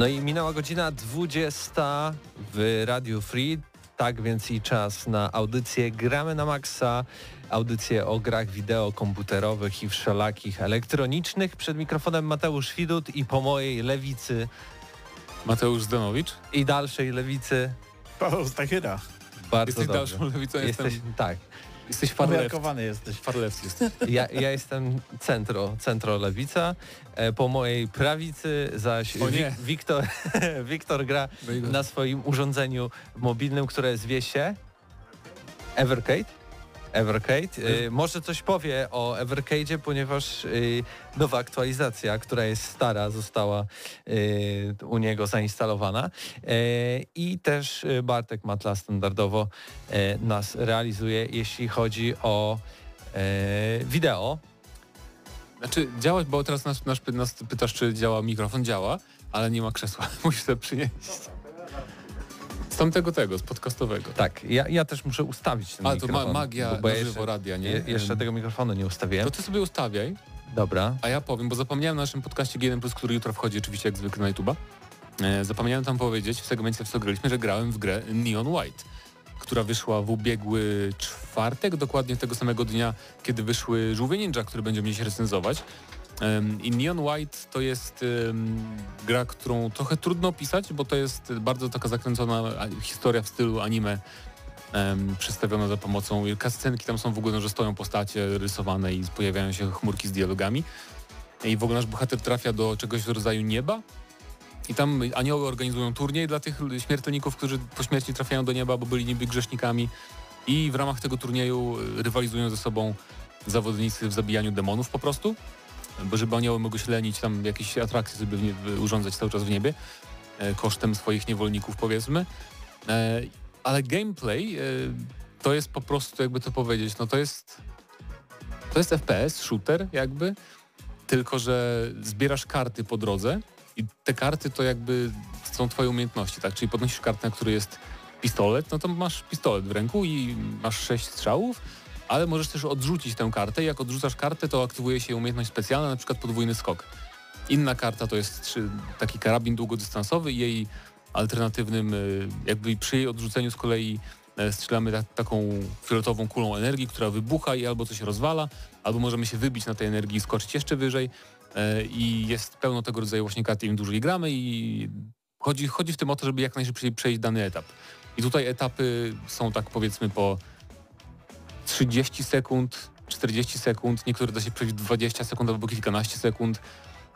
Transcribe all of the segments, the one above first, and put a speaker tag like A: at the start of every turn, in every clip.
A: No i minęła godzina 20 w Radio Free, tak więc i czas na audycję Gramy na Maxa, audycję o grach wideo, komputerowych i wszelakich elektronicznych. Przed mikrofonem Mateusz Widut i po mojej lewicy
B: Mateusz Zdanowicz.
A: i dalszej lewicy
C: Paweł Stachyra.
A: bardzo
B: Jesteś
A: dobrze.
B: dalszą lewicą, jestem,
A: Jesteś, tak.
B: Jesteś far left.
C: Umiarkowany jesteś.
B: Far left jesteś.
A: Ja, ja jestem centro, centro lewica. E, Po mojej prawicy zaś
B: O nie.
A: Wik- Wiktor, Wiktor gra
B: No
A: na swoim urządzeniu mobilnym, które zwie się Evercade. Evercade. Y, może coś powie o Evercade'zie, ponieważ y, nowa aktualizacja, która jest stara, została y, u niego zainstalowana. I też Bartek Matla standardowo nas realizuje, jeśli chodzi o wideo.
B: Znaczy działa, bo teraz nas, nas, pytasz, czy działa mikrofon. Działa, ale nie ma krzesła. Musisz sobie przynieść. Tamtego tego, z podcastowego.
A: Tak, ja, ja też muszę ustawić ten
B: A, to ma,
A: mikrofon.
B: magia
A: bo ja
B: żywo
A: jeszcze,
B: radia, nie?
A: je, jeszcze tego mikrofonu nie ustawiłem.
B: To ty sobie ustawiaj,
A: Dobra.
B: a ja powiem, bo zapomniałem na naszym podcaście G1+, który jutro wchodzi oczywiście jak zwykle na YouTube'a. E, zapomniałem tam powiedzieć w segmencie, w co graliśmy, że grałem w grę Neon White, która wyszła w ubiegły czwartek, dokładnie tego samego dnia, kiedy wyszły Żółwie Ninja, które będziemy dziś recenzować. I Neon White to jest gra, którą trochę trudno opisać, bo to jest bardzo taka zakręcona historia w stylu anime przedstawiona za pomocą cutscenki tam są w ogóle, że stoją postacie rysowane i pojawiają się chmurki z dialogami. I w ogóle nasz bohater trafia do czegoś w rodzaju nieba i tam anioły organizują turniej dla tych śmiertelników, którzy po śmierci trafiają do nieba, bo byli niby grzesznikami i w ramach tego turnieju rywalizują ze sobą zawodnicy w zabijaniu demonów po prostu, bo żeby anioły mogły lenić, tam jakieś atrakcje sobie w- urządzać cały czas w niebie, e, kosztem swoich niewolników powiedzmy. E, ale gameplay e, to jest po prostu, jakby to powiedzieć, no to jest to jest FPS, shooter jakby, tylko że zbierasz karty po drodze i te karty to jakby są twoje umiejętności, tak? Czyli podnosisz kartę, na której jest pistolet, no to masz pistolet w ręku i masz sześć strzałów, ale możesz też odrzucić tę kartę jak odrzucasz kartę, to aktywuje się umiejętność specjalna, na przykład podwójny skok. Inna karta to jest taki karabin długodystansowy i jej alternatywnym, y, jakby przy jej odrzuceniu z kolei e, strzelamy ta, taką fioletową kulą energii, która wybucha i albo coś rozwala, albo możemy się wybić na tej energii i skoczyć jeszcze wyżej. E, I jest pełno tego rodzaju właśnie kart, im dłużej gramy i chodzi, chodzi w tym o to, żeby jak najszybciej przejść dany etap. I tutaj etapy są tak powiedzmy po 30 sekund, 40 sekund, niektóre da się przejść w 20 sekund albo kilkanaście sekund.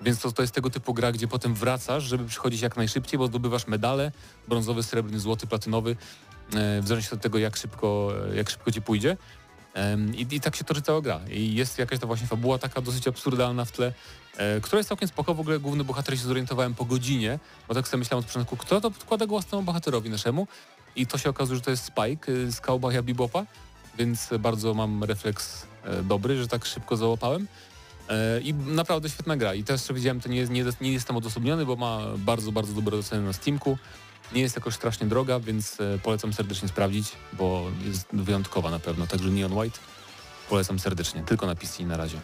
B: Więc to, to jest tego typu gra, gdzie potem wracasz, żeby przychodzić jak najszybciej, bo zdobywasz medale, brązowy, srebrny, złoty, platynowy, e, w zależności od tego, jak szybko, jak szybko ci pójdzie. I, I tak się toczy cała gra. I jest jakaś ta właśnie fabuła taka dosyć absurdalna w tle, e, która jest całkiem spoko. W ogóle główny bohater się zorientowałem po godzinie, bo tak sobie myślałem od początku, kto to podkłada go własnemu bohaterowi naszemu. I to się okazuje, że to jest Spike y, z Cowboya Bebopa, więc bardzo mam refleks e, dobry, że tak szybko załapałem. E, I naprawdę świetna gra. I też widziałem, to nie jest, nie, nie jest tam odosobniony, bo ma bardzo, bardzo dobre oceny na Steamku. Nie jest jakoś strasznie droga, więc e, polecam serdecznie sprawdzić, bo jest wyjątkowa na pewno. Także Neon White polecam serdecznie. Tylko na PC na razie.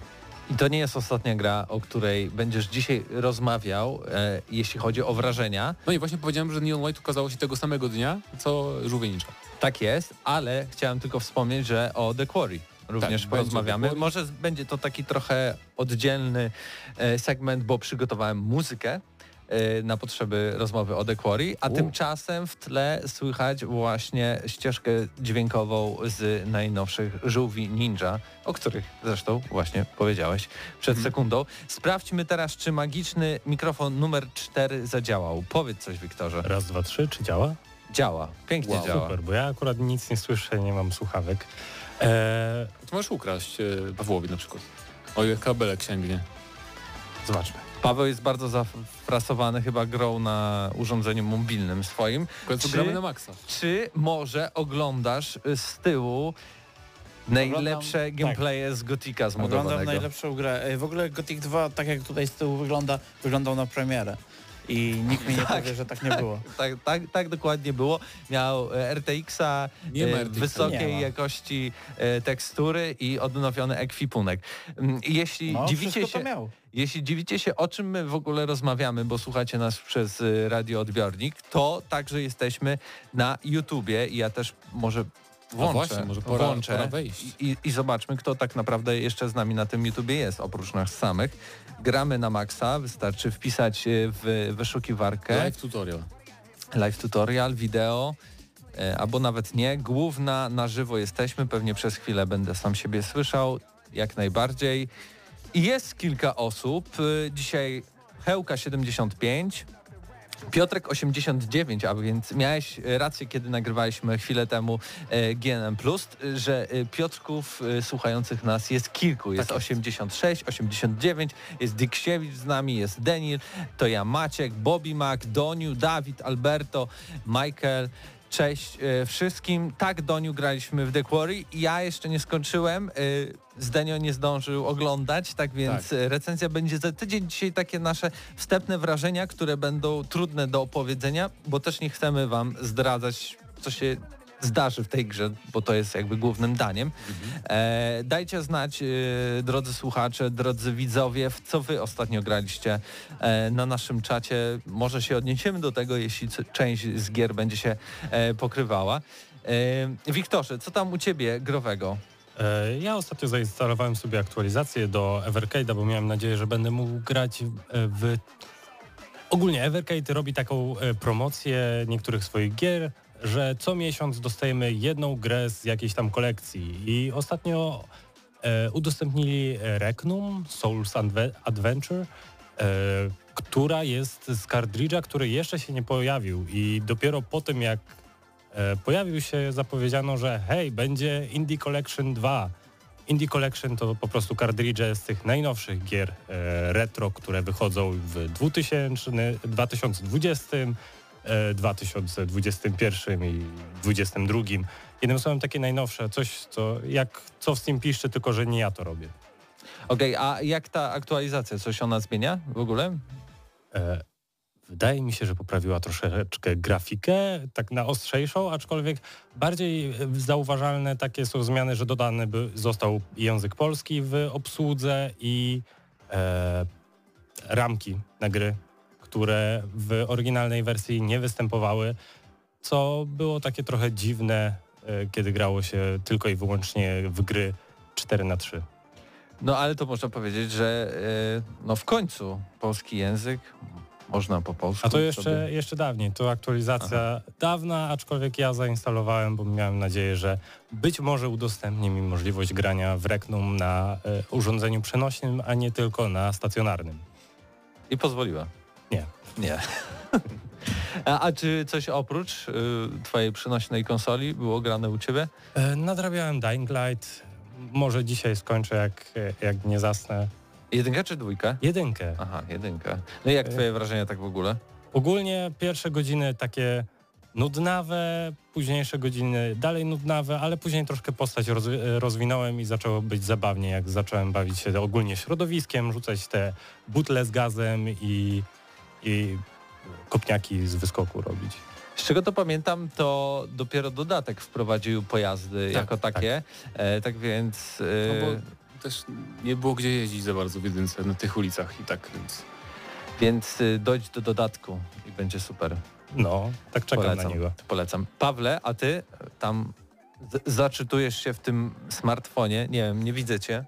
A: I to nie jest ostatnia gra, o której będziesz dzisiaj rozmawiał, e, jeśli chodzi o wrażenia.
B: No i właśnie powiedziałem, że Neon White ukazało się tego samego dnia, co Żółwie Ninja.
A: Tak jest, ale chciałem tylko wspomnieć, że o The Quarry również
B: Tak,
A: porozmawiamy. Może będzie to taki trochę oddzielny e, segment, bo przygotowałem muzykę na potrzeby rozmowy o The Quarry, a
B: U.
A: tymczasem w tle słychać właśnie ścieżkę dźwiękową z najnowszych żółwi Ninja, o których zresztą właśnie powiedziałeś przed
B: Mhm.
A: sekundą. Sprawdźmy teraz, czy magiczny mikrofon numer 4 zadziałał. Powiedz coś, Wiktorze.
C: Raz, dwa, trzy, czy działa?
A: Działa, pięknie
B: Wow,
A: działa.
C: Super, bo ja akurat nic nie słyszę, nie mam słuchawek. Eee,
B: To możesz ukraść e, Pawłowi na przykład. O ile kabelek sięgnie.
C: zobaczmy.
A: Paweł jest bardzo zafrasowany, chyba grą na urządzeniu mobilnym swoim.
B: W końcu
A: Czy-
B: gramy na maksa.
A: Czy może oglądasz y, z tyłu najlepsze gameplaye z Gotika
D: Oglądam
A: zmodowanego?
D: najlepszą grę. Ej, W ogóle Gothic 2, tak jak tutaj z tyłu wygląda, wyglądał na premierę. I nikt mi nie
A: Tak.
D: powie, że tak nie było.
A: Tak, tak, tak dokładnie było. Miał e, RTX-a,
B: Nie ma
A: e.
D: Nie
A: wysokiej
D: ma.
A: jakości e, tekstury i odnowiony ekwipunek. Mm, Jeśli
D: No,
A: dziwicie się,
D: to miał.
A: Jeśli dziwicie się, o czym my w ogóle rozmawiamy, bo słuchacie nas przez y, radioodbiornik, to także jesteśmy na YouTubie i ja też może włączę,
B: właśnie, może pora-
A: włączę
B: pora wejść.
A: I, i zobaczmy, kto tak naprawdę jeszcze z nami na tym YouTubie jest, oprócz nas samych. Gramy na maksa, wystarczy wpisać y, w wyszukiwarkę
B: Live tutorial.
A: live tutorial, wideo, e, albo nawet nie. Główna na żywo jesteśmy, pewnie przez chwilę będę sam siebie słyszał, jak najbardziej. I jest kilka osób. Y, Dzisiaj Hełka 75, Piotrek 89, a więc miałeś e, rację, kiedy nagrywaliśmy chwilę temu e, GNM+, że y, Piotrków y, słuchających nas jest kilku. Jest 86, 89, jest Dyksiewicz z nami, jest Denil, to ja Maciek, Bobby Mac, Doniu, Dawid, Alberto, Michael, Cześć e, wszystkim. Tak, Doniu, graliśmy w The Quarry. Ja jeszcze nie skończyłem. Zdenio nie zdążył oglądać, tak więc
B: Tak.
A: e, recenzja będzie za tydzień. Dzisiaj takie nasze wstępne wrażenia, które będą trudne do opowiedzenia, bo też nie chcemy wam zdradzać, co się zdarzy w tej grze, bo to jest jakby głównym daniem. E, dajcie znać, e, drodzy słuchacze, drodzy widzowie, w co wy ostatnio graliście e, na naszym czacie. Może się odniesiemy do tego, jeśli część z gier będzie się e, pokrywała. E, Wiktorze, co tam u ciebie growego?
C: E, Ja ostatnio zainstalowałem sobie aktualizację do Evercade'a, bo miałem nadzieję, że będę mógł grać e, w... Ogólnie Evercade robi taką e, promocję niektórych swoich gier, że co miesiąc dostajemy jedną grę z jakiejś tam kolekcji. I ostatnio e, udostępnili Regnum Souls Adve- Adventure, e, która jest z kartridża, który jeszcze się nie pojawił. I dopiero po tym jak e, pojawił się, zapowiedziano, że hej, będzie Indie Collection 2. Indie Collection to po prostu kartridże z tych najnowszych gier e, retro, które wychodzą w 2000, 2020, e, 2021 i 2022. Jednym słowem takie najnowsze, coś co jak co w Steam piszczy, tylko że nie ja to robię.
A: Okej, a jak ta aktualizacja? Coś ona zmienia w ogóle?
C: E, Wydaje mi się, że poprawiła troszeczkę grafikę, tak na ostrzejszą, aczkolwiek bardziej e, zauważalne takie są zmiany, że dodany by został język polski w obsłudze i e, ramki na gry, które w oryginalnej wersji nie występowały, co było takie trochę dziwne, e, kiedy grało się tylko i wyłącznie w gry 4 na 3
A: No ale to można powiedzieć, że e, no w końcu polski język można po polsku.
C: A to jeszcze,
A: sobie-
C: jeszcze dawniej, to aktualizacja dawna, aczkolwiek ja zainstalowałem, bo miałem nadzieję, że być może udostępni mi możliwość grania w Regnum na e, urządzeniu przenośnym, a nie tylko na stacjonarnym.
A: I pozwoliła.
C: Nie.
A: Nie. A, a czy coś oprócz y, twojej przynośnej konsoli było grane u ciebie?
C: E, nadrabiałem Dying Light, może dzisiaj skończę, jak, jak nie zasnę.
A: Jedynkę czy dwójkę?
C: Jedynkę.
A: Aha, jedynkę. No i jak twoje wrażenia tak w ogóle?
C: Ogólnie pierwsze godziny takie nudnawe, późniejsze godziny dalej nudnawe, ale później troszkę postać roz, rozwinąłem i zaczęło być zabawnie, jak zacząłem bawić się ogólnie środowiskiem, rzucać te butle z gazem i, i kopniaki z wyskoku robić.
A: Z czego to pamiętam, to dopiero dodatek wprowadził pojazdy
B: Tak,
A: jako takie. E, tak więc...
B: No
A: E,
B: bo też nie było gdzie jeździć za bardzo w jedynce na tych ulicach i tak, więc
A: Więc y, dojdź do dodatku i będzie super.
C: No, tak czekam
A: polecam,
C: na niego.
A: Polecam. Pawle, a ty tam z- zaczytujesz się w tym smartfonie. Nie wiem, nie widzę cię.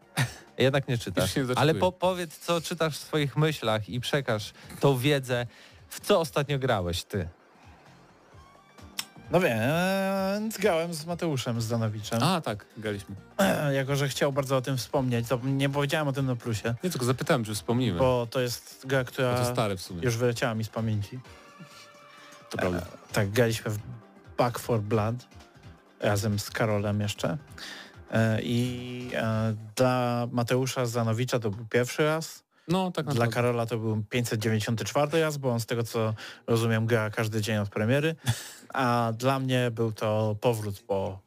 A: Jednak nie czytasz.
B: Już się zaczytuję.
A: Ale po, powiedz, co czytasz w swoich myślach i przekaż tą wiedzę. W co ostatnio grałeś ty?
D: No więc grałem z Mateuszem Zdanowiczem.
B: A, tak, graliśmy.
D: Jako, że chciał bardzo o tym wspomnieć, to nie powiedziałem o tym na plusie,
B: Nie, tylko zapytałem, czy wspomnimy. Bo
D: to jest gra,
B: to
D: która
B: stare w sumie.
D: już wyleciała mi z pamięci.
B: To prawda.
D: Tak, graliśmy w Back for Blood razem z Karolem jeszcze. E, I e, dla Mateusza Zanowicza to był pierwszy raz.
B: No, tak
D: Dla
B: naprawdę.
D: Karola to był 594 raz, bo on z tego co rozumiem gra każdy dzień od premiery. A dla mnie był to powrót po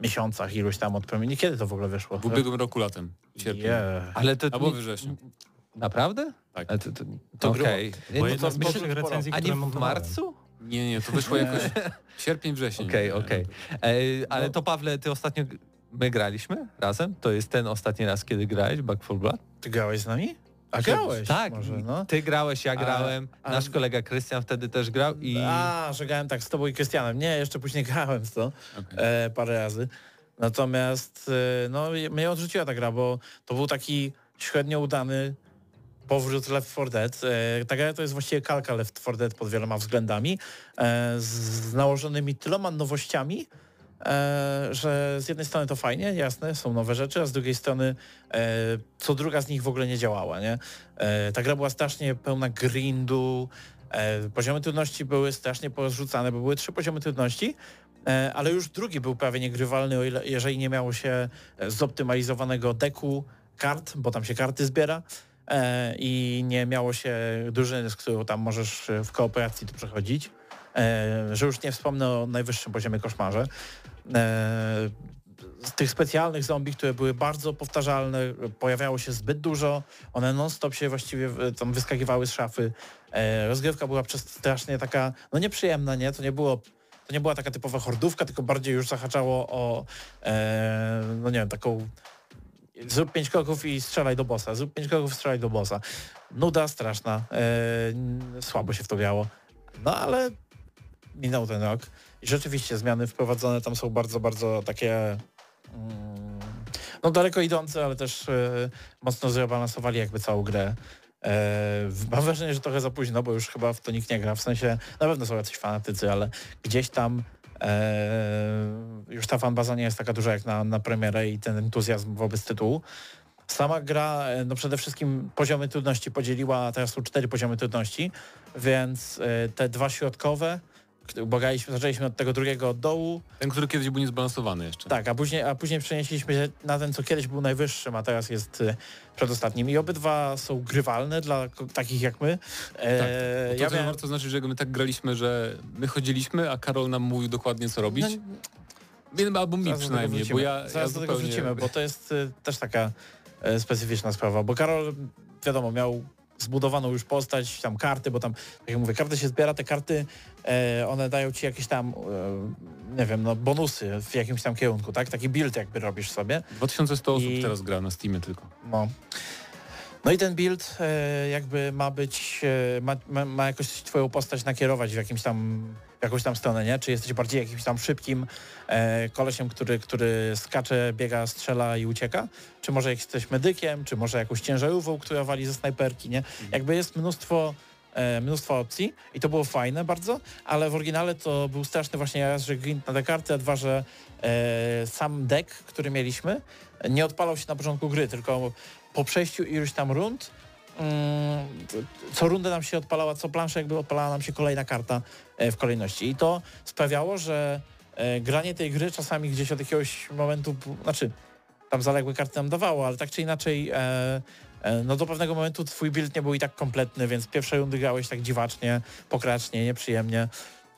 D: miesiącach iluś tam od premiery. Kiedy to w ogóle wyszło?
B: W ubiegłym roku latem. Sierpniu.
D: Yeah.
A: Ale to
B: Albo we wrześniu.
A: Naprawdę?
B: Tak.
A: Ale to, to,
D: To
A: Okej.
C: Bo
A: no
C: jedna
A: to
C: z pierwszych recenzji,
A: A
C: które
A: nie w marcu?
B: Nie, nie, to wyszło jakoś sierpień, wrzesień.
A: Okej, okej. E, Ale to Pawle, ty ostatnio... My graliśmy razem? To jest ten ostatni raz, kiedy grałeś Back 4 Blood?
D: Ty grałeś z nami? A grałeś
A: Tak,
D: może, no.
A: ty grałeś, ja
D: A-
A: grałem,
D: a-
A: nasz kolega Krystian wtedy też grał i...
D: A, że grałem tak z tobą i Krystianem. Nie, jeszcze później grałem w to
B: Okej.
D: e, parę razy. Natomiast e, no, mnie odrzuciła ta gra, bo to był taki średnio udany powrót Left 4 Dead. E, ta gra to jest właściwie kalka Left 4 Dead pod wieloma względami, e, z, z nałożonymi tyloma nowościami, że z jednej strony to fajnie, jasne, są nowe rzeczy, a z drugiej strony e, co druga z nich w ogóle nie działała. Nie? E, ta gra była strasznie pełna grindu, e, poziomy trudności były strasznie porozrzucane, bo były trzy poziomy trudności, e, ale już drugi był prawie niegrywalny, jeżeli nie miało się e, zoptymalizowanego deku kart, bo tam się karty zbiera e, i nie miało się drużyny, z którą tam możesz e, w kooperacji to przechodzić. E, że już nie wspomnę o najwyższym poziomie koszmarze. E, tych specjalnych zombie, które były bardzo powtarzalne, pojawiało się zbyt dużo, one non-stop się właściwie tam wyskakiwały z szafy. E, rozgrywka była przez strasznie taka, no nieprzyjemna, nie? To nie było to nie była taka typowa hordówka, tylko bardziej już zahaczało o, e, no nie wiem, taką zrób pięć kroków i strzelaj do bossa, zrób pięć kroków, strzelaj do bossa. Nuda straszna, e, słabo się w to grało. No ale minął ten rok i rzeczywiście zmiany wprowadzone tam są bardzo, bardzo takie mm, no daleko idące, ale też e, mocno zrebalansowali jakby całą grę. E, mam wrażenie, że trochę za późno, bo już chyba w to nikt nie gra. W sensie na pewno są jacyś fanatycy, ale gdzieś tam e, już ta fanbaza nie jest taka duża jak na, na premierę i ten entuzjazm wobec tytułu. Sama gra, no przede wszystkim poziomy trudności podzieliła, teraz są cztery poziomy trudności, więc te dwa środkowe, k- bo graliśmy, zaczęliśmy od tego drugiego od dołu,
B: Ten, który kiedyś był niezbalansowany jeszcze.
D: tak, a później, a później przenieśliśmy się na ten, co kiedyś był najwyższym, a teraz jest e, przedostatnim. I obydwa są grywalne dla takich jak my. E,
B: Tak, Bo to,
D: ja miałem,
B: warto znaczyć, że my tak graliśmy, że my chodziliśmy, a Karol nam mówił dokładnie co robić.
D: no,
B: Albo mi przynajmniej, bo ja,
D: Zaraz
B: ja
D: do tego wrócimy, bo to jest y, też taka y, specyficzna sprawa, bo Karol, wiadomo, miał zbudowaną już postać, tam karty, bo tam, tak jak mówię, karty się zbiera, te karty, e, one dają ci jakieś tam, e, nie wiem, no bonusy w jakimś tam kierunku, tak? Taki build jakby robisz sobie.
B: 2100 osób
D: I-
B: teraz gra na Steamie tylko.
D: No. No i ten build e, jakby ma być, e, ma, ma, ma jakoś twoją postać nakierować w jakimś tam, jakąś tam stronę, nie? Czy jesteś bardziej jakimś tam szybkim e, kolesiem, który, który skacze, biega, strzela i ucieka? Czy może jesteś medykiem, czy może jakąś ciężarówką, która wali ze snajperki, nie? Jakby jest mnóstwo e, mnóstwo opcji i to było fajne bardzo, ale w oryginale to był straszny właśnie raz, że grind na te karty, a dwa, że e, sam deck, który mieliśmy, nie odpalał się na początku gry, tylko po przejściu iluś tam rund, mm, co rundę nam się odpalała, co planszę jakby odpalała nam się kolejna karta w kolejności. I to sprawiało, że e, granie tej gry czasami gdzieś od jakiegoś momentu, znaczy tam zaległe karty nam dawało, ale tak czy inaczej e, e, no do pewnego momentu twój build nie był i tak kompletny, więc pierwsze rundy grałeś tak dziwacznie, pokracznie, nieprzyjemnie.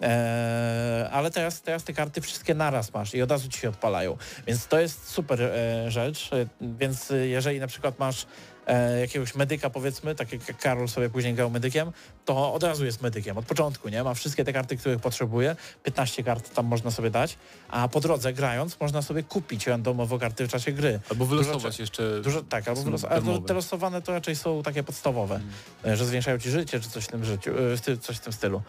D: E, ale teraz, teraz te karty wszystkie naraz masz i od razu ci się odpalają. Więc to jest super e, rzecz. E, więc e, jeżeli na przykład masz e, jakiegoś medyka powiedzmy, tak jak Karol sobie później grał medykiem, to od razu jest medykiem, od początku, nie? Ma wszystkie te karty, których potrzebuje, 15 kart tam można sobie dać, a po drodze grając można sobie kupić randomowo karty w czasie gry.
B: Albo
D: Dużo
B: wylosować jeszcze...
D: Dużo, tak, albo
B: Są
D: wylos- ale to,
B: darmowe.
D: te losowane to raczej są takie podstawowe, e, że zwiększają ci życie, czy coś w tym życiu, e, coś w tym stylu.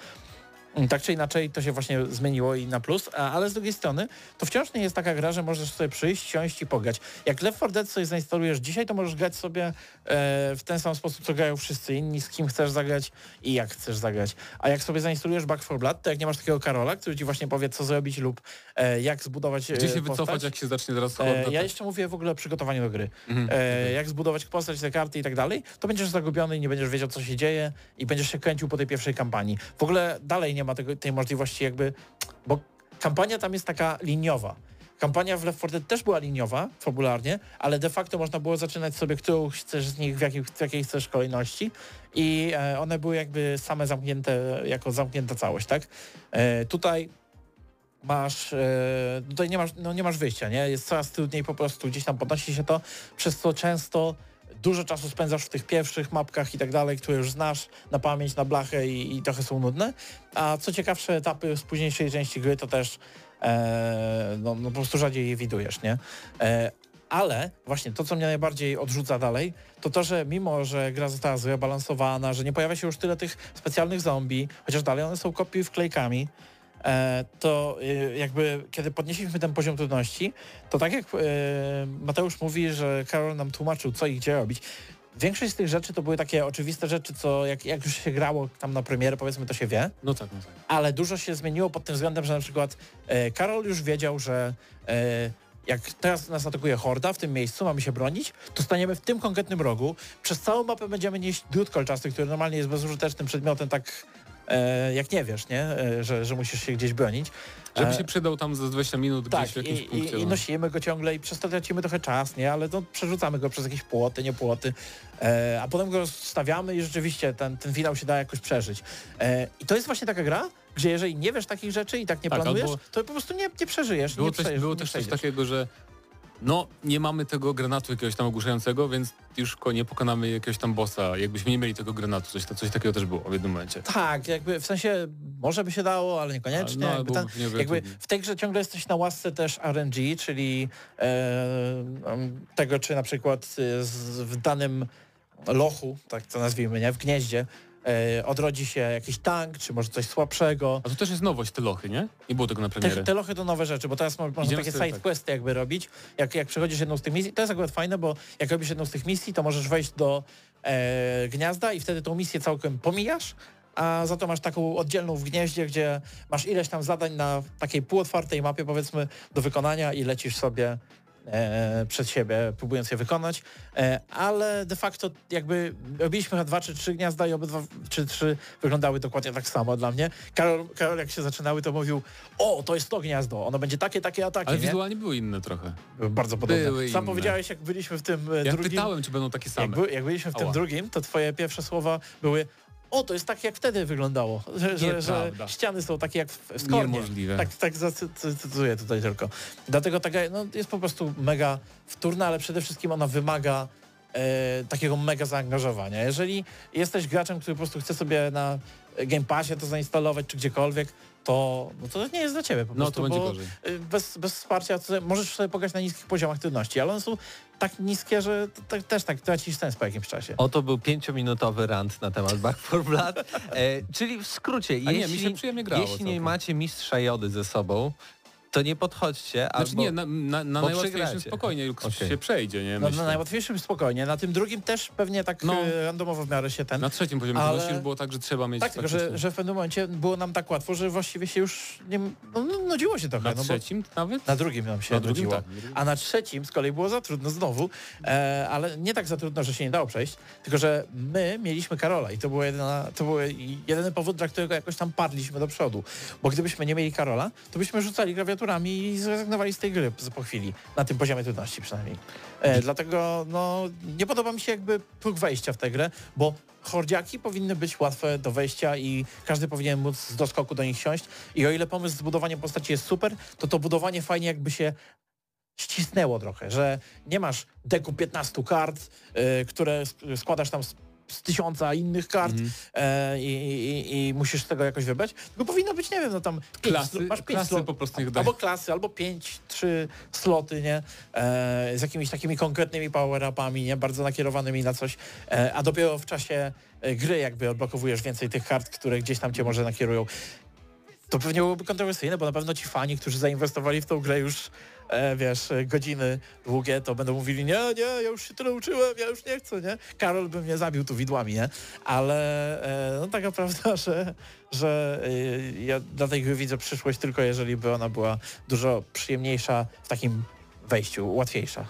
D: Tak czy inaczej to się właśnie zmieniło i na plus, ale z drugiej strony to wciąż nie jest taka gra, że możesz sobie przyjść, siąść i pograć. Jak Left 4 Dead sobie zainstalujesz dzisiaj, to możesz grać sobie e, w ten sam sposób, co grają wszyscy inni, z kim chcesz zagrać i jak chcesz zagrać. A jak sobie zainstalujesz Back 4 Blood, to jak nie masz takiego Karola, który ci właśnie powie, co zrobić lub jak zbudować
B: Gdzie się
D: e, postać,
B: wycofać, jak się zacznie zaraz
D: E, ja jeszcze mówię w ogóle o przygotowaniu do gry.
B: Mhm.
D: E, jak zbudować postać, te karty i tak dalej, to będziesz zagubiony i nie będziesz wiedział, co się dzieje i będziesz się kręcił po tej pierwszej kampanii. W ogóle dalej nie ma tego, tej możliwości jakby, bo kampania tam jest taka liniowa. Kampania w Left 4 Dead też była liniowa, fabularnie, ale de facto można było zaczynać sobie, którą chcesz z nich, w jakiej, w jakiej chcesz kolejności i e, one były jakby same zamknięte, jako zamknięta całość, tak? E, tutaj masz, e, tutaj nie masz, no nie masz wyjścia, nie? Jest coraz trudniej po prostu, gdzieś tam podnosi się to, przez co często dużo czasu spędzasz w tych pierwszych mapkach i tak dalej, które już znasz na pamięć, na blachę i, i trochę są nudne. A co ciekawsze, etapy z późniejszej części gry to też e, no, no po prostu rzadziej je widujesz, nie? E, ale właśnie to, co mnie najbardziej odrzuca dalej, to to, że mimo, że gra została zrebalansowana, że nie pojawia się już tyle tych specjalnych zombie, chociaż dalej one są kopii wklejkami, to e, jakby kiedy podnieśliśmy ten poziom trudności, to tak jak e, Mateusz mówi, że Karol nam tłumaczył, co i gdzie robić, większość z tych rzeczy to były takie oczywiste rzeczy, co jak, jak już się grało tam na premierę, powiedzmy, to się wie,
B: No tak, no tak.
D: ale dużo się zmieniło pod tym względem, że na przykład e, Karol już wiedział, że e, jak teraz nas atakuje horda w tym miejscu, mamy się bronić, to staniemy w tym konkretnym rogu. Przez całą mapę będziemy nieść drut kolczasty, który normalnie jest bezużytecznym przedmiotem, tak e, jak nie wiesz, nie? E, że, że musisz się gdzieś bronić.
B: Żeby
D: E,
B: się przydał tam za 20 minut
D: tak,
B: gdzieś w jakimś
D: i,
B: punkcie.
D: i,
B: no.
D: nosimy go ciągle i przez to tracimy trochę czas, nie? Ale to przerzucamy go przez jakieś płoty, nie płoty, e, a potem go rozstawiamy i rzeczywiście ten, ten finał się da jakoś przeżyć. E, I to jest właśnie taka gra, gdzie jeżeli nie wiesz takich rzeczy i tak nie
B: Tak,
D: planujesz, to po prostu nie, nie przeżyjesz,
B: Było
D: nie
B: też,
D: przejdziesz,
B: było też coś takiego, że no nie mamy tego granatu jakiegoś tam ogłuszającego, więc już nie pokonamy jakiegoś tam bossa. Jakbyśmy nie mieli tego granatu, coś, coś takiego też było w jednym momencie.
D: Tak, jakby w sensie może by się dało, ale niekoniecznie.
B: No,
D: jakby, ten, jakby w tej grze ciągle jesteś na łasce też RNG, czyli e, tego, czy na przykład e, w danym lochu, tak to nazwijmy, nie, w gnieździe, e, odrodzi się jakiś tank, czy może coś słabszego.
B: A to też jest nowość, te lochy, nie? Nie było tego na premierę.
D: Te, te lochy to nowe rzeczy, bo teraz mo- można
B: Idziemy
D: takie side
B: tak.
D: questy jakby robić. Jak, jak przechodzisz jedną z tych misji, to jest akurat fajne, bo jak robisz jedną z tych misji, to możesz wejść do e, gniazda i wtedy tą misję całkiem pomijasz, a za to masz taką oddzielną w gnieździe, gdzie masz ileś tam zadań na takiej półotwartej mapie powiedzmy do wykonania i lecisz sobie przed siebie, próbując je wykonać, e, ale de facto jakby robiliśmy chyba dwa czy trzy gniazda i obydwa czy trzy wyglądały dokładnie tak samo dla mnie. Karol, Karol jak się zaczynały, to mówił, o, to jest to gniazdo, ono będzie takie, takie, a takie,
B: Ale
D: nie?
B: wizualnie były inne trochę.
D: Bardzo podobne.
B: Były
D: Sam
B: inne.
D: powiedziałeś, jak byliśmy w tym e,
B: Ja
D: drugim,
B: pytałem, czy będą takie
D: jak,
B: same.
D: by, jak byliśmy w tym
B: Ała.
D: drugim, to twoje pierwsze słowa były o, to jest tak, jak wtedy wyglądało, że, że, że ściany są takie jak w, w Skornie.
B: Niemożliwe.
D: Tak, tak zacytuję tutaj tylko. Dlatego taka no, jest po prostu mega wtórna, ale przede wszystkim ona wymaga e, takiego mega zaangażowania. Jeżeli jesteś graczem, który po prostu chce sobie na Game Passie to zainstalować, czy gdziekolwiek, to, no to nie jest dla ciebie po
B: No
D: prostu,
B: to będzie gorzej.
D: y, bez, bez wsparcia możesz sobie pograć na niskich poziomach trudności, ale one są tak niskie, że tak- też tak tracisz sens po jakimś czasie.
A: Oto był pięciominutowy rant na temat Back 4 Blood. E, czyli w skrócie,
B: A nie,
A: jeśli,
B: mi się przyjemnie grało
A: jeśli nie macie mistrza jody ze sobą, to nie podchodźcie,
B: Znaczy
A: albo...
B: nie, na, na, na najłatwiejszym
A: przegracie.
B: spokojnie okay. Się przejdzie, nie?
D: No, na najłatwiejszym spokojnie, na tym drugim też pewnie tak
B: No.
D: y, randomowo w miarę się ten...
B: Na trzecim poziomie
D: Ale-
B: trudności już było tak, że trzeba mieć
D: tak, tylko że, że w pewnym momencie było nam tak łatwo, że właściwie się już nie, no, no, nudziło się trochę.
B: Na
D: no, bo
B: trzecim nawet?
D: na drugim nam się
B: Na drugim
D: nudziło.
B: tak.
D: A na trzecim z kolei było za trudno znowu, e, ale nie tak za trudno, że się nie dało przejść, tylko że my mieliśmy Karola i to, było jedyna, to był jedyny powód, dla którego jakoś tam padliśmy do przodu. Bo gdybyśmy nie mieli Karola, to byśmy rzucali i zrezygnowali z tej gry po chwili, na tym poziomie trudności przynajmniej. E, dlatego no, nie podoba mi się jakby próg wejścia w tę grę, bo hordziaki powinny być łatwe do wejścia i każdy powinien móc z doskoku do nich siąść i o ile pomysł z budowaniem postaci jest super, to to budowanie fajnie jakby się ścisnęło trochę, że nie masz deku 15 kart, y, które sk- składasz tam z, z tysiąca innych kart
B: Mhm.
D: e, i, i, i musisz z tego jakoś wybrać, tylko powinno być, nie wiem, no tam pięć,
B: Klasy,
D: masz pięć
B: klasy
D: slot-
B: po prostu niech
D: albo klasy, albo pięć, trzy sloty, nie? E, z jakimiś takimi konkretnymi power-upami, nie? Bardzo nakierowanymi na coś, e, a dopiero w czasie e, gry jakby odblokowujesz więcej tych kart, które gdzieś tam cię może nakierują. to pewnie byłoby kontrowersyjne, bo na pewno ci fani, którzy zainwestowali w tą grę już e, wiesz, e, godziny długie, to będą mówili, nie, nie, ja już się tyle uczyłem, ja już nie chcę, nie? Karol by mnie zabił tu widłami, nie? Ale e, no taka prawda, że, że e, ja dla tej gry widzę przyszłość tylko jeżeli by ona była dużo przyjemniejsza w takim wejściu, łatwiejsza.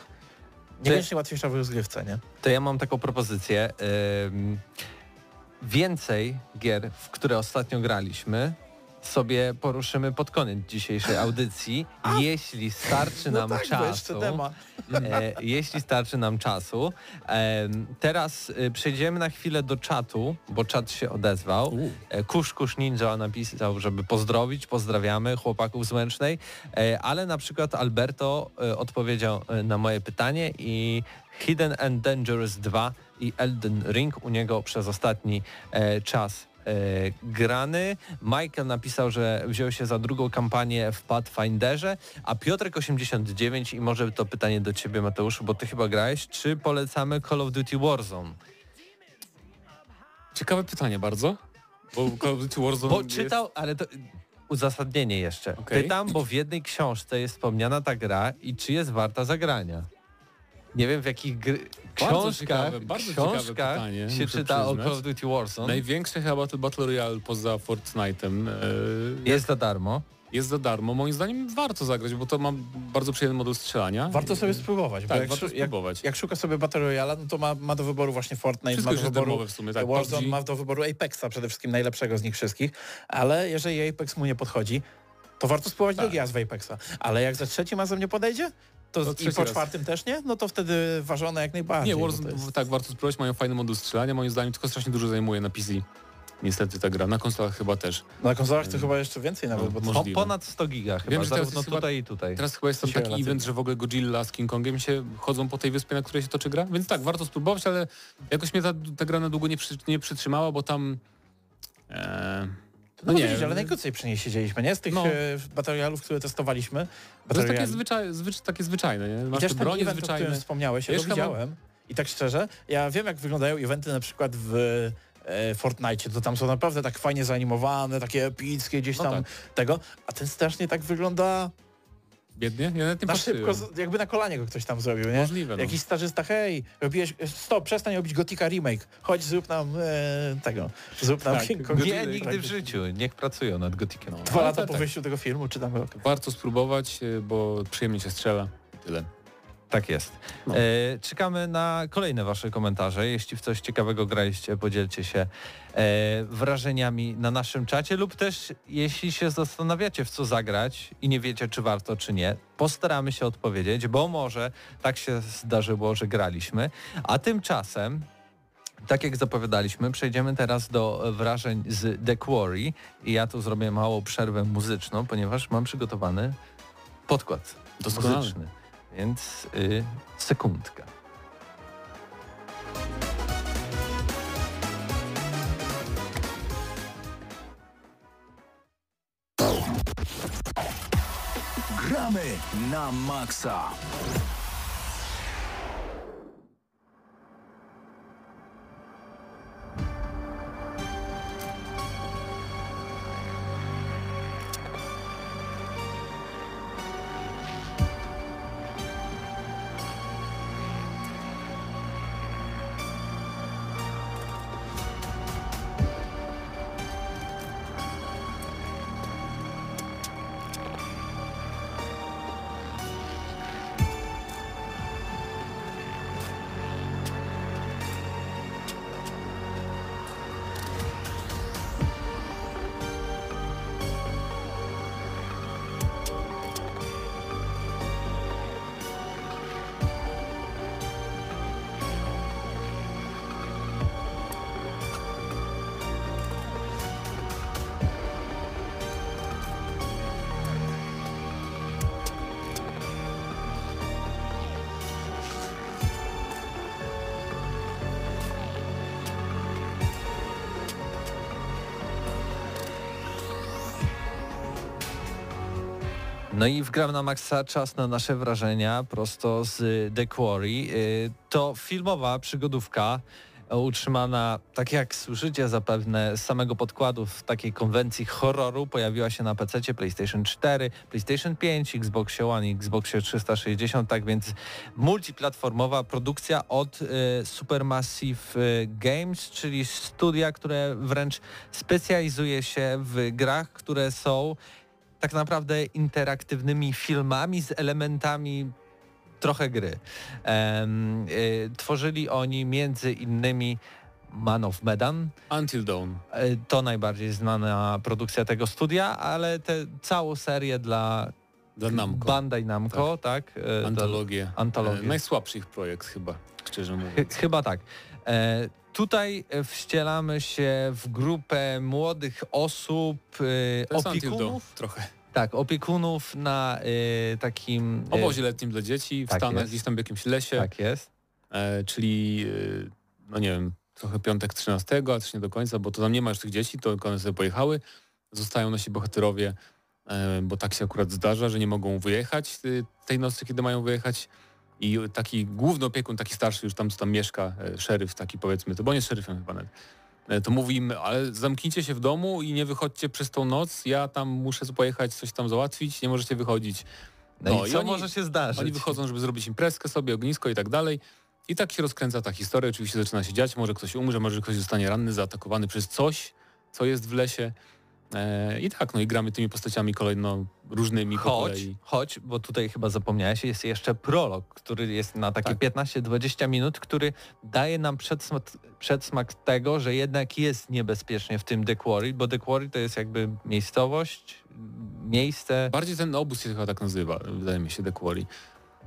D: Niekoniecznie łatwiejsza w rozgrywce, nie?
A: To ja mam taką propozycję. Ym, więcej gier, w które ostatnio graliśmy, sobie poruszymy pod koniec dzisiejszej audycji, jeśli starczy nam
D: no tak,
A: czasu. E, jeśli starczy nam czasu. Em, teraz y, przejdziemy na chwilę do czatu, bo czat się odezwał. E, Kusz Kusz Ninja napisał, żeby pozdrowić, pozdrawiamy chłopaków z Łęcznej, e, ale na przykład Alberto e, odpowiedział e, na moje pytanie i Hidden and Dangerous 2 i Elden Ring u niego przez ostatni e, czas e, grany. Michael napisał, że wziął się za drugą kampanię w Pathfinderze, a Piotrek89 i może to pytanie do ciebie Mateuszu, bo ty chyba grałeś, czy polecamy Call of Duty Warzone?
B: Ciekawe pytanie bardzo, bo Call of Duty Warzone
A: Bo
B: jest...
A: czytał, ale to uzasadnienie jeszcze.
B: Okej.
A: Pytam, bo w jednej książce jest wspomniana ta gra i czy jest warta zagrania. Nie wiem w jakich gry...
B: Bardzo
A: książkach,
B: ciekawe, bardzo ciekawe
A: książkach
B: pytanie,
A: się czyta o
B: przyznać.
A: Call of Duty Warzone.
B: Największy chyba Battle, Battle Royale poza Fortnite'em e,
A: Jest za darmo.
B: jest za darmo. Moim zdaniem warto zagrać, bo to ma bardzo przyjemny model strzelania.
D: Warto sobie spróbować, bo
B: Tak,
D: jak,
B: warto
D: szu- jak,
B: spróbować.
D: jak szuka sobie Battle Royale, no to ma, ma do wyboru właśnie Fortnite,
B: Wszystko
D: ma do wyboru
B: w sumie, tak.
D: Warzone,
B: PUBG.
D: ma do wyboru Apexa, przede wszystkim najlepszego z nich wszystkich, ale jeżeli Apex mu nie podchodzi, to warto spróbować
B: Tak.
D: drugi raz w Apexa. Ale jak za trzecim razem nie podejdzie, to, i po
B: raz.
D: czwartym też nie, no to wtedy ważone jak najbardziej.
B: Nie, Warzone,
D: jest-
B: tak, warto spróbować, mają fajny model strzelania, moim zdaniem tylko strasznie dużo zajmuje na PC. Niestety ta gra, na konsolach chyba też.
D: Na konsolach to chyba jeszcze więcej nawet,
B: No,
D: bo to
A: ponad 100 giga chyba,
B: Wiem, że teraz jest
A: tutaj i tutaj.
B: Teraz chyba jest tam
D: Dzisiaj
B: taki
D: relacyjnie.
B: event, że w ogóle Godzilla z King Kongiem się chodzą po tej wyspie, na której się toczy gra, więc tak, warto spróbować, ale jakoś mnie ta, ta gra na długo nie, przy, nie przytrzymała, bo tam... E,
D: No,
B: no
D: nie, widzisz, ale najkrócej przy niej siedzieliśmy, nie? Z tych
B: No.
D: no. Royale'ów, które testowaliśmy.
B: to jest takie, zwyczaj, zwycz, takie zwyczajne, nie? Masz te bronie
D: event, o którym
B: zwyczajne.
D: wspomniałeś, ja
B: Wiesz,
D: widziałem. I tak szczerze, ja wiem jak wyglądają eventy na przykład w e, Fortnite, to tam są naprawdę tak fajnie zanimowane, takie epickie gdzieś
B: No
D: tam
B: tak.
D: tego, a ten strasznie tak wygląda
B: Biednie? Ja
D: na szybko, jakby na kolanie go ktoś tam zrobił, nie?
B: Możliwe, no.
D: Jakiś starzysta, hej, robiłeś, stop, przestań robić Gotika remake, chodź zrób nam e, tego, zrób nam
B: Tak,
D: King Kong.
A: Nie, nigdy
D: tak.
A: w życiu. Niech pracują nad Gotikiem.
B: No.
D: Dwa
B: Ale
D: lata
B: tak,
D: po
B: tak.
D: wyjściu tego filmu, czy tam rok.
B: Warto spróbować, y, bo przyjemnie się strzela. Tyle.
A: Tak jest.
B: No.
A: E, czekamy na kolejne wasze komentarze. Jeśli w coś ciekawego graliście, podzielcie się e, wrażeniami na naszym czacie lub też jeśli się zastanawiacie w co zagrać i nie wiecie czy warto czy nie, postaramy się odpowiedzieć, bo może tak się zdarzyło, że graliśmy. A tymczasem tak jak zapowiadaliśmy, przejdziemy teraz do wrażeń z The Quarry i ja tu zrobię małą przerwę muzyczną, ponieważ mam przygotowany podkład
B: Doskonale.
A: muzyczny. Więc y, sekundkę.
E: Gramy na maksa.
A: No i w Gram na Maxa czas na nasze wrażenia prosto z The Quarry. Y, To filmowa przygodówka utrzymana, tak jak słyszycie zapewne, z samego podkładu w takiej konwencji horroru. Pojawiła się na PC, PlayStation 4, PlayStation 5, Xbox One, Xbox 360, tak więc multiplatformowa produkcja od y, Supermassive y, Games, czyli studia, które wręcz specjalizuje się w grach, które są tak naprawdę interaktywnymi filmami z elementami trochę gry. Um, y, tworzyli oni między innymi Man of Medan.
B: Until Dawn.
A: Y, to najbardziej znana produkcja tego studia, ale tę całą serię dla
B: Dla Namco.
A: Bandai Namco, tak? tak?
B: Antologię.
A: Antologię.
B: E, najsłabszy ich projekt chyba, szczerze mówiąc.
A: Ch chyba tak. E, tutaj wścielamy się w grupę młodych osób, e, opiekunów.
B: trochę.
A: Tak, opiekunów na y, takim...
B: Obozie letnim dla dzieci w
A: tak
B: Stanach,
A: jest.
B: gdzieś tam w jakimś lesie.
A: Tak jest.
B: E, czyli, no nie wiem, trochę piątek 13, a też nie do końca, bo to tam nie ma już tych dzieci, to one sobie pojechały. Zostają nasi bohaterowie, e, bo tak się akurat zdarza, że nie mogą wyjechać tej nocy, kiedy mają wyjechać. I taki główny opiekun, taki starszy już tam, co tam mieszka, e, szeryf taki powiedzmy, to bo nie szeryfem chyba nawet, E, to mówi im, ale zamknijcie się w domu i nie wychodźcie przez tą noc, ja tam muszę pojechać, coś tam załatwić, nie możecie wychodzić.
A: No, no i co oni, może się zdarzyć?
B: Oni wychodzą, żeby zrobić imprezkę sobie, ognisko i tak dalej. I tak się rozkręca ta historia, oczywiście zaczyna się dziać, może ktoś umrze, może ktoś zostanie ranny, zaatakowany przez coś, co jest w lesie. E, I tak, no i gramy tymi postaciami kolejno różnymi
A: choć, choć, bo tutaj chyba zapomniałeś, jest jeszcze prolog, który jest na takie tak. 15-20 minut, który daje nam przedsmak, przedsmak tego, że jednak jest niebezpiecznie w tym The Quarry, bo The Quarry to jest jakby miejscowość, miejsce...
B: Bardziej ten obóz się chyba tak nazywa, wydaje mi się, The Quarry.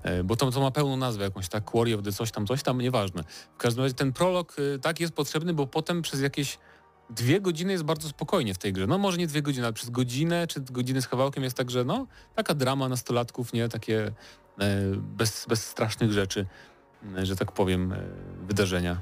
B: E, bo to, to ma pełną nazwę jakąś, tak, Quarry of the coś tam, coś tam, nieważne. W każdym razie ten prolog y, tak jest potrzebny, bo potem przez jakieś dwie godziny jest bardzo spokojnie w tej grze. No może nie dwie godziny, ale przez godzinę czy godziny z kawałkiem jest tak, że no taka drama nastolatków, nie takie e, bez, strasznych rzeczy, e, że tak powiem, e, wydarzenia.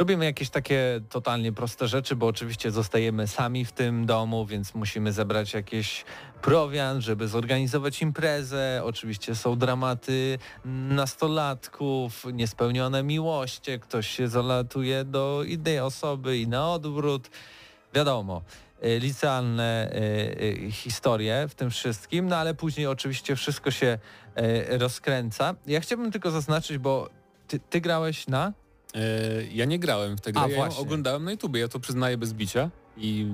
A: Robimy jakieś takie totalnie proste rzeczy, bo oczywiście zostajemy sami w tym domu, więc musimy zebrać jakieś prowiant, żeby zorganizować imprezę. Oczywiście są dramaty nastolatków, niespełnione miłości, ktoś się zalatuje do innej osoby i na odwrót. Wiadomo, y, licealne y, y, historie w tym wszystkim, no ale później oczywiście wszystko się rozkręca. Ja chciałbym tylko zaznaczyć, bo ty, ty grałeś na
B: ja nie grałem w tego,
A: A,
B: ja
A: właśnie.
B: oglądałem na YouTube, ja to przyznaję bez bicia i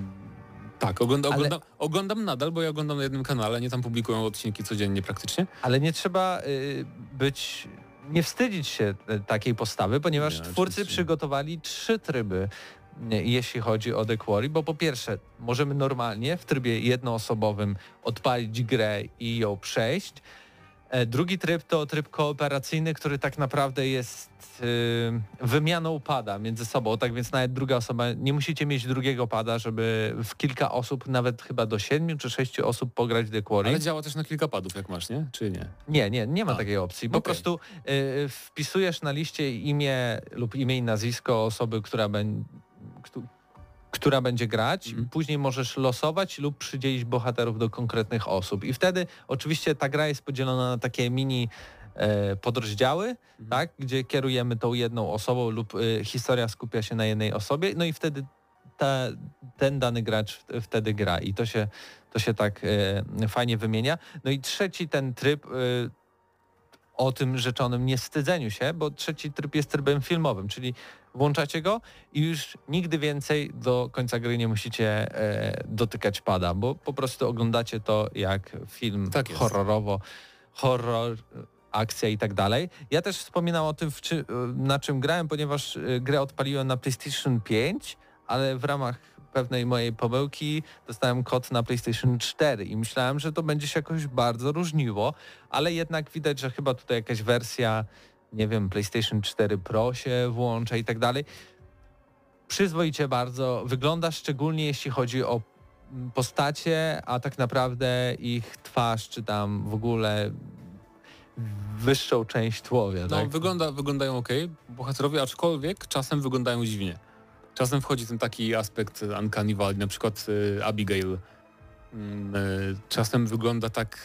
B: tak, ogląda,
A: Ale-
B: oglądam, oglądam nadal, bo ja oglądam na jednym kanale, nie tam publikują odcinki codziennie praktycznie.
A: Ale nie trzeba y, być, nie wstydzić się y, takiej postawy, ponieważ
B: Nie,
A: twórcy
B: oczywiście.
A: przygotowali trzy tryby, y, jeśli chodzi o The Quarry, bo po pierwsze możemy normalnie w trybie jednoosobowym odpalić grę i ją przejść. E, Drugi tryb to tryb kooperacyjny, który tak naprawdę jest y, wymianą pada między sobą, tak więc nawet druga osoba, nie musicie mieć drugiego pada, żeby w kilka osób, nawet chyba do siedmiu czy sześciu osób pograć w The Quarry.
B: Ale działa też na kilka padów, jak masz, nie? Czy nie?
A: Nie, nie, nie ma
B: A,
A: takiej opcji. Po
B: okej.
A: prostu y, wpisujesz na liście imię lub imię i nazwisko osoby, która, któ- która będzie grać.
B: Mhm.
A: Później możesz losować lub przydzielić bohaterów do konkretnych osób. I wtedy oczywiście ta gra jest podzielona na takie mini e, podrozdziały,
B: Mhm.
A: tak, gdzie kierujemy tą jedną osobą lub y, historia skupia się na jednej osobie, no i wtedy ta, ten dany gracz wtedy gra i to się, to się tak e, fajnie wymienia. No i trzeci ten tryb e, o tym rzeczonym niewstydzeniu się, bo trzeci tryb jest trybem filmowym, czyli włączacie go i już nigdy więcej do końca gry nie musicie e, dotykać pada, bo po prostu oglądacie to jak film
B: Tak
A: horrorowo, horror, akcja i tak dalej. Ja też wspominam o tym, czy, na czym grałem, ponieważ e, grę odpaliłem na PlayStation 5, ale w ramach pewnej mojej pomyłki dostałem kod na PlayStation 4 i myślałem, że to będzie się jakoś bardzo różniło, ale jednak widać, że chyba tutaj jakaś wersja, nie wiem, PlayStation 4 Pro się włącza i tak dalej. Przyzwoicie bardzo wygląda, szczególnie jeśli chodzi o mm, postacie, a tak naprawdę ich twarz, czy tam w ogóle wyższą część tłowia.
B: No,
A: tak?
B: wygląda, wyglądają ok, bohaterowie, aczkolwiek czasem wyglądają dziwnie. Czasem wchodzi ten taki aspekt Uncanny Valley, na przykład y, Abigail. Mm, y, czasem wygląda tak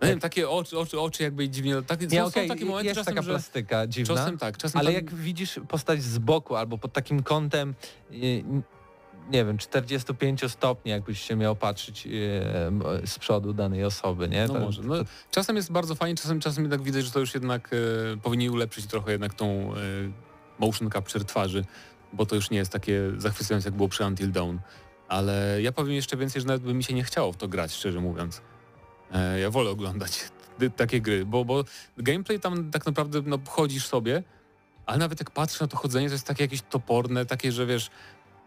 B: No nie wiem, takie oczy, oczy, oczy jakby dziwnie, takie,
A: Nie,
B: są,
A: okej,
B: są takie momenty
A: jest
B: czasem,
A: taka plastyka dziwna.
B: czasem tak, czasem
A: Ale
B: tam,
A: jak widzisz postać z boku albo pod takim kątem, y, nie wiem, 45 stopni, jakbyś się miał patrzeć y, z przodu danej osoby, nie?
B: No
A: To-
B: może. No, czasem jest bardzo fajnie, czasem, czasem jednak widać, że to już jednak e, powinni ulepszyć trochę jednak tą e, motion capture twarzy, bo to już nie jest takie zachwycające, jak było przy Until Dawn. Ale ja powiem jeszcze więcej, że nawet by mi się nie chciało w to grać, szczerze mówiąc. E, ja wolę oglądać takie gry, bo, bo gameplay tam tak naprawdę no, chodzisz sobie, ale nawet jak patrzysz na to chodzenie, to jest takie jakieś toporne, takie, że wiesz,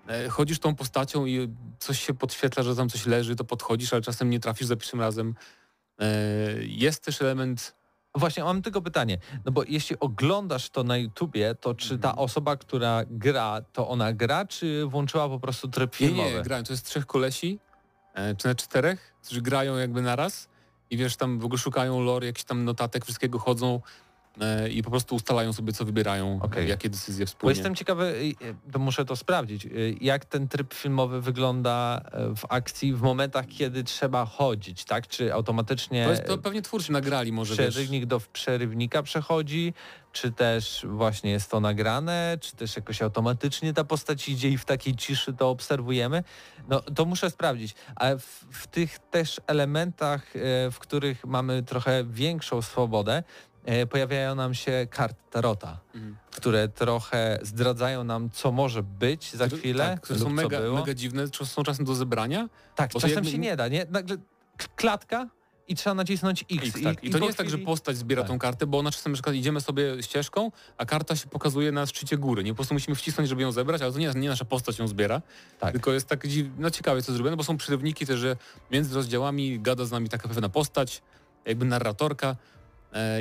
B: e, chodzisz tą postacią i coś się podświetla, że tam coś leży, to podchodzisz, ale czasem nie trafisz za pierwszym razem. E, Jest też element.
A: Właśnie mam tylko pytanie, no bo jeśli oglądasz to na YouTubie, to czy ta
B: Mhm.
A: osoba, która gra, to ona gra, czy włączyła po prostu tryb
B: Nie,
A: filmowy?
B: nie, grają. To jest trzech kolesi, czy na czterech, którzy grają jakby naraz i wiesz, tam w ogóle szukają lore, jakiś tam notatek, wszystkiego chodzą i po prostu ustalają sobie, co wybierają,
A: Okej.
B: jakie decyzje
A: Bo
B: wspólnie.
A: jestem ciekawy, y, y, to muszę to sprawdzić, jak ten tryb filmowy wygląda w akcji w momentach, kiedy trzeba chodzić, tak? Czy automatycznie
B: To, jest, to pewnie twórcy nagrali może, wiesz.
A: przerywnik do przerywnika przechodzi, czy też właśnie jest to nagrane, czy też jakoś automatycznie ta postać idzie i w takiej ciszy to obserwujemy. No to muszę sprawdzić, ale w, w tych też elementach, e, w których mamy trochę większą swobodę, e, pojawiają nam się karty Tarota,
B: Mhm.
A: które trochę zdradzają nam, co może być za chwilę,
B: Tak, które są mega, mega dziwne, są czasem do zebrania.
A: Tak,
B: bo to
A: czasem
B: jakby-
A: się nie da, nie? Nagle klatka i trzeba nacisnąć X.
B: X, tak. I, to
A: po
B: nie jest tak, że postać zbiera
A: Tak.
B: tą kartę, bo ona czasem na przykład idziemy sobie ścieżką, a karta się pokazuje na szczycie góry. Nie po prostu musimy wcisnąć, żeby ją zebrać, ale to nie, nie nasza postać ją zbiera,
A: Tak.
B: tylko jest tak dziw... no, ciekawie co zrobione, bo są przyrywniki też, że między rozdziałami gada z nami taka pewna postać, jakby narratorka e,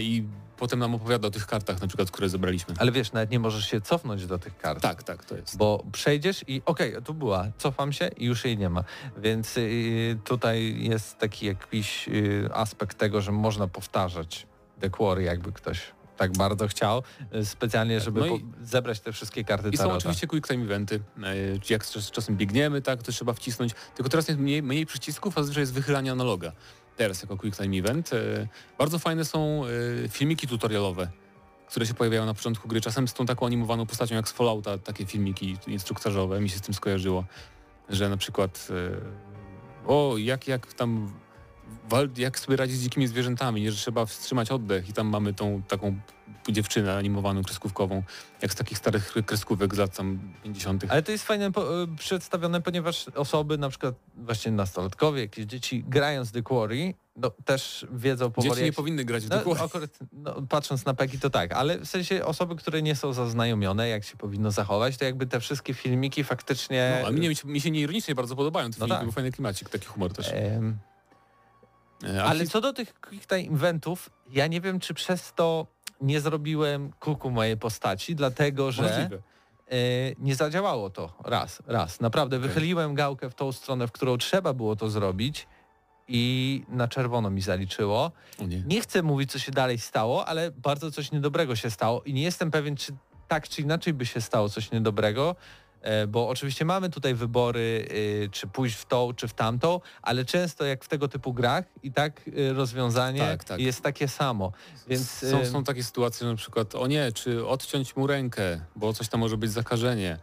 B: i potem nam opowiada o tych kartach na przykład, które zebraliśmy.
A: Ale wiesz, nawet nie możesz się cofnąć do tych kart.
B: Tak, tak, to jest.
A: Bo przejdziesz i okej, tu była, cofam się i już jej nie ma. Więc y, tutaj jest taki jakiś y, aspekt tego, że można powtarzać Quarry, jakby ktoś tak bardzo chciał, y, specjalnie, żeby
B: no
A: zebrać te wszystkie karty
B: I są
A: Tarota.
B: oczywiście quick time eventy. E, Jak czas- czasem biegniemy, tak, to trzeba wcisnąć. Tylko teraz jest mniej, mniej przycisków, a zazwyczaj jest wychylanie analoga. Teraz jako quick time event. E, Bardzo fajne są e, filmiki tutorialowe, które się pojawiają na początku gry. Czasem z tą taką animowaną postacią jak z Fallouta, takie filmiki instruktażowe mi się z tym skojarzyło, że na przykład e, o, jak, jak tam jak sobie radzić z dzikimi zwierzętami, nie, że trzeba wstrzymać oddech i tam mamy tą taką dziewczynę animowaną, kreskówkową, jak z takich starych kreskówek z lat tam 50.
A: Ale to jest fajnie po, y, przedstawione, ponieważ osoby, na przykład właśnie nastolatkowie, jakieś dzieci, grając The Quarry, no, też wiedzą powoli...
B: Dzieci nie
A: jak-
B: powinny grać w
A: No,
B: dokładnie.
A: akurat, no, patrząc na Peki to tak, ale w sensie osoby, które nie są zaznajomione, jak się powinno zachować, to jakby te wszystkie filmiki faktycznie...
B: No, a mnie, mi się- mi się nieironicznie bardzo podobają te
A: No
B: filmiki,
A: tak.
B: bo fajny klimacik, taki humor też. E, a
A: ale co do tych quick time eventów, ja nie wiem, czy przez to nie zrobiłem kuku mojej postaci, dlatego że
B: Możliwe.
A: e, nie zadziałało to raz, raz. Naprawdę
B: Okej.
A: wychyliłem gałkę w tą stronę, w którą trzeba było to zrobić i na czerwono mi zaliczyło.
B: Nie.
A: Nie chcę mówić, co się dalej stało, ale bardzo coś niedobrego się stało i nie jestem pewien, czy tak czy inaczej by się stało coś niedobrego, bo oczywiście mamy tutaj wybory, y, czy pójść w tą, czy w tamtą, ale często jak w tego typu grach i tak y, rozwiązanie
B: Tak, tak.
A: jest takie samo. Więc
B: Są,
A: y,
B: są takie sytuacje, że na przykład, o nie, czy odciąć mu rękę, bo coś tam może być zakażenie.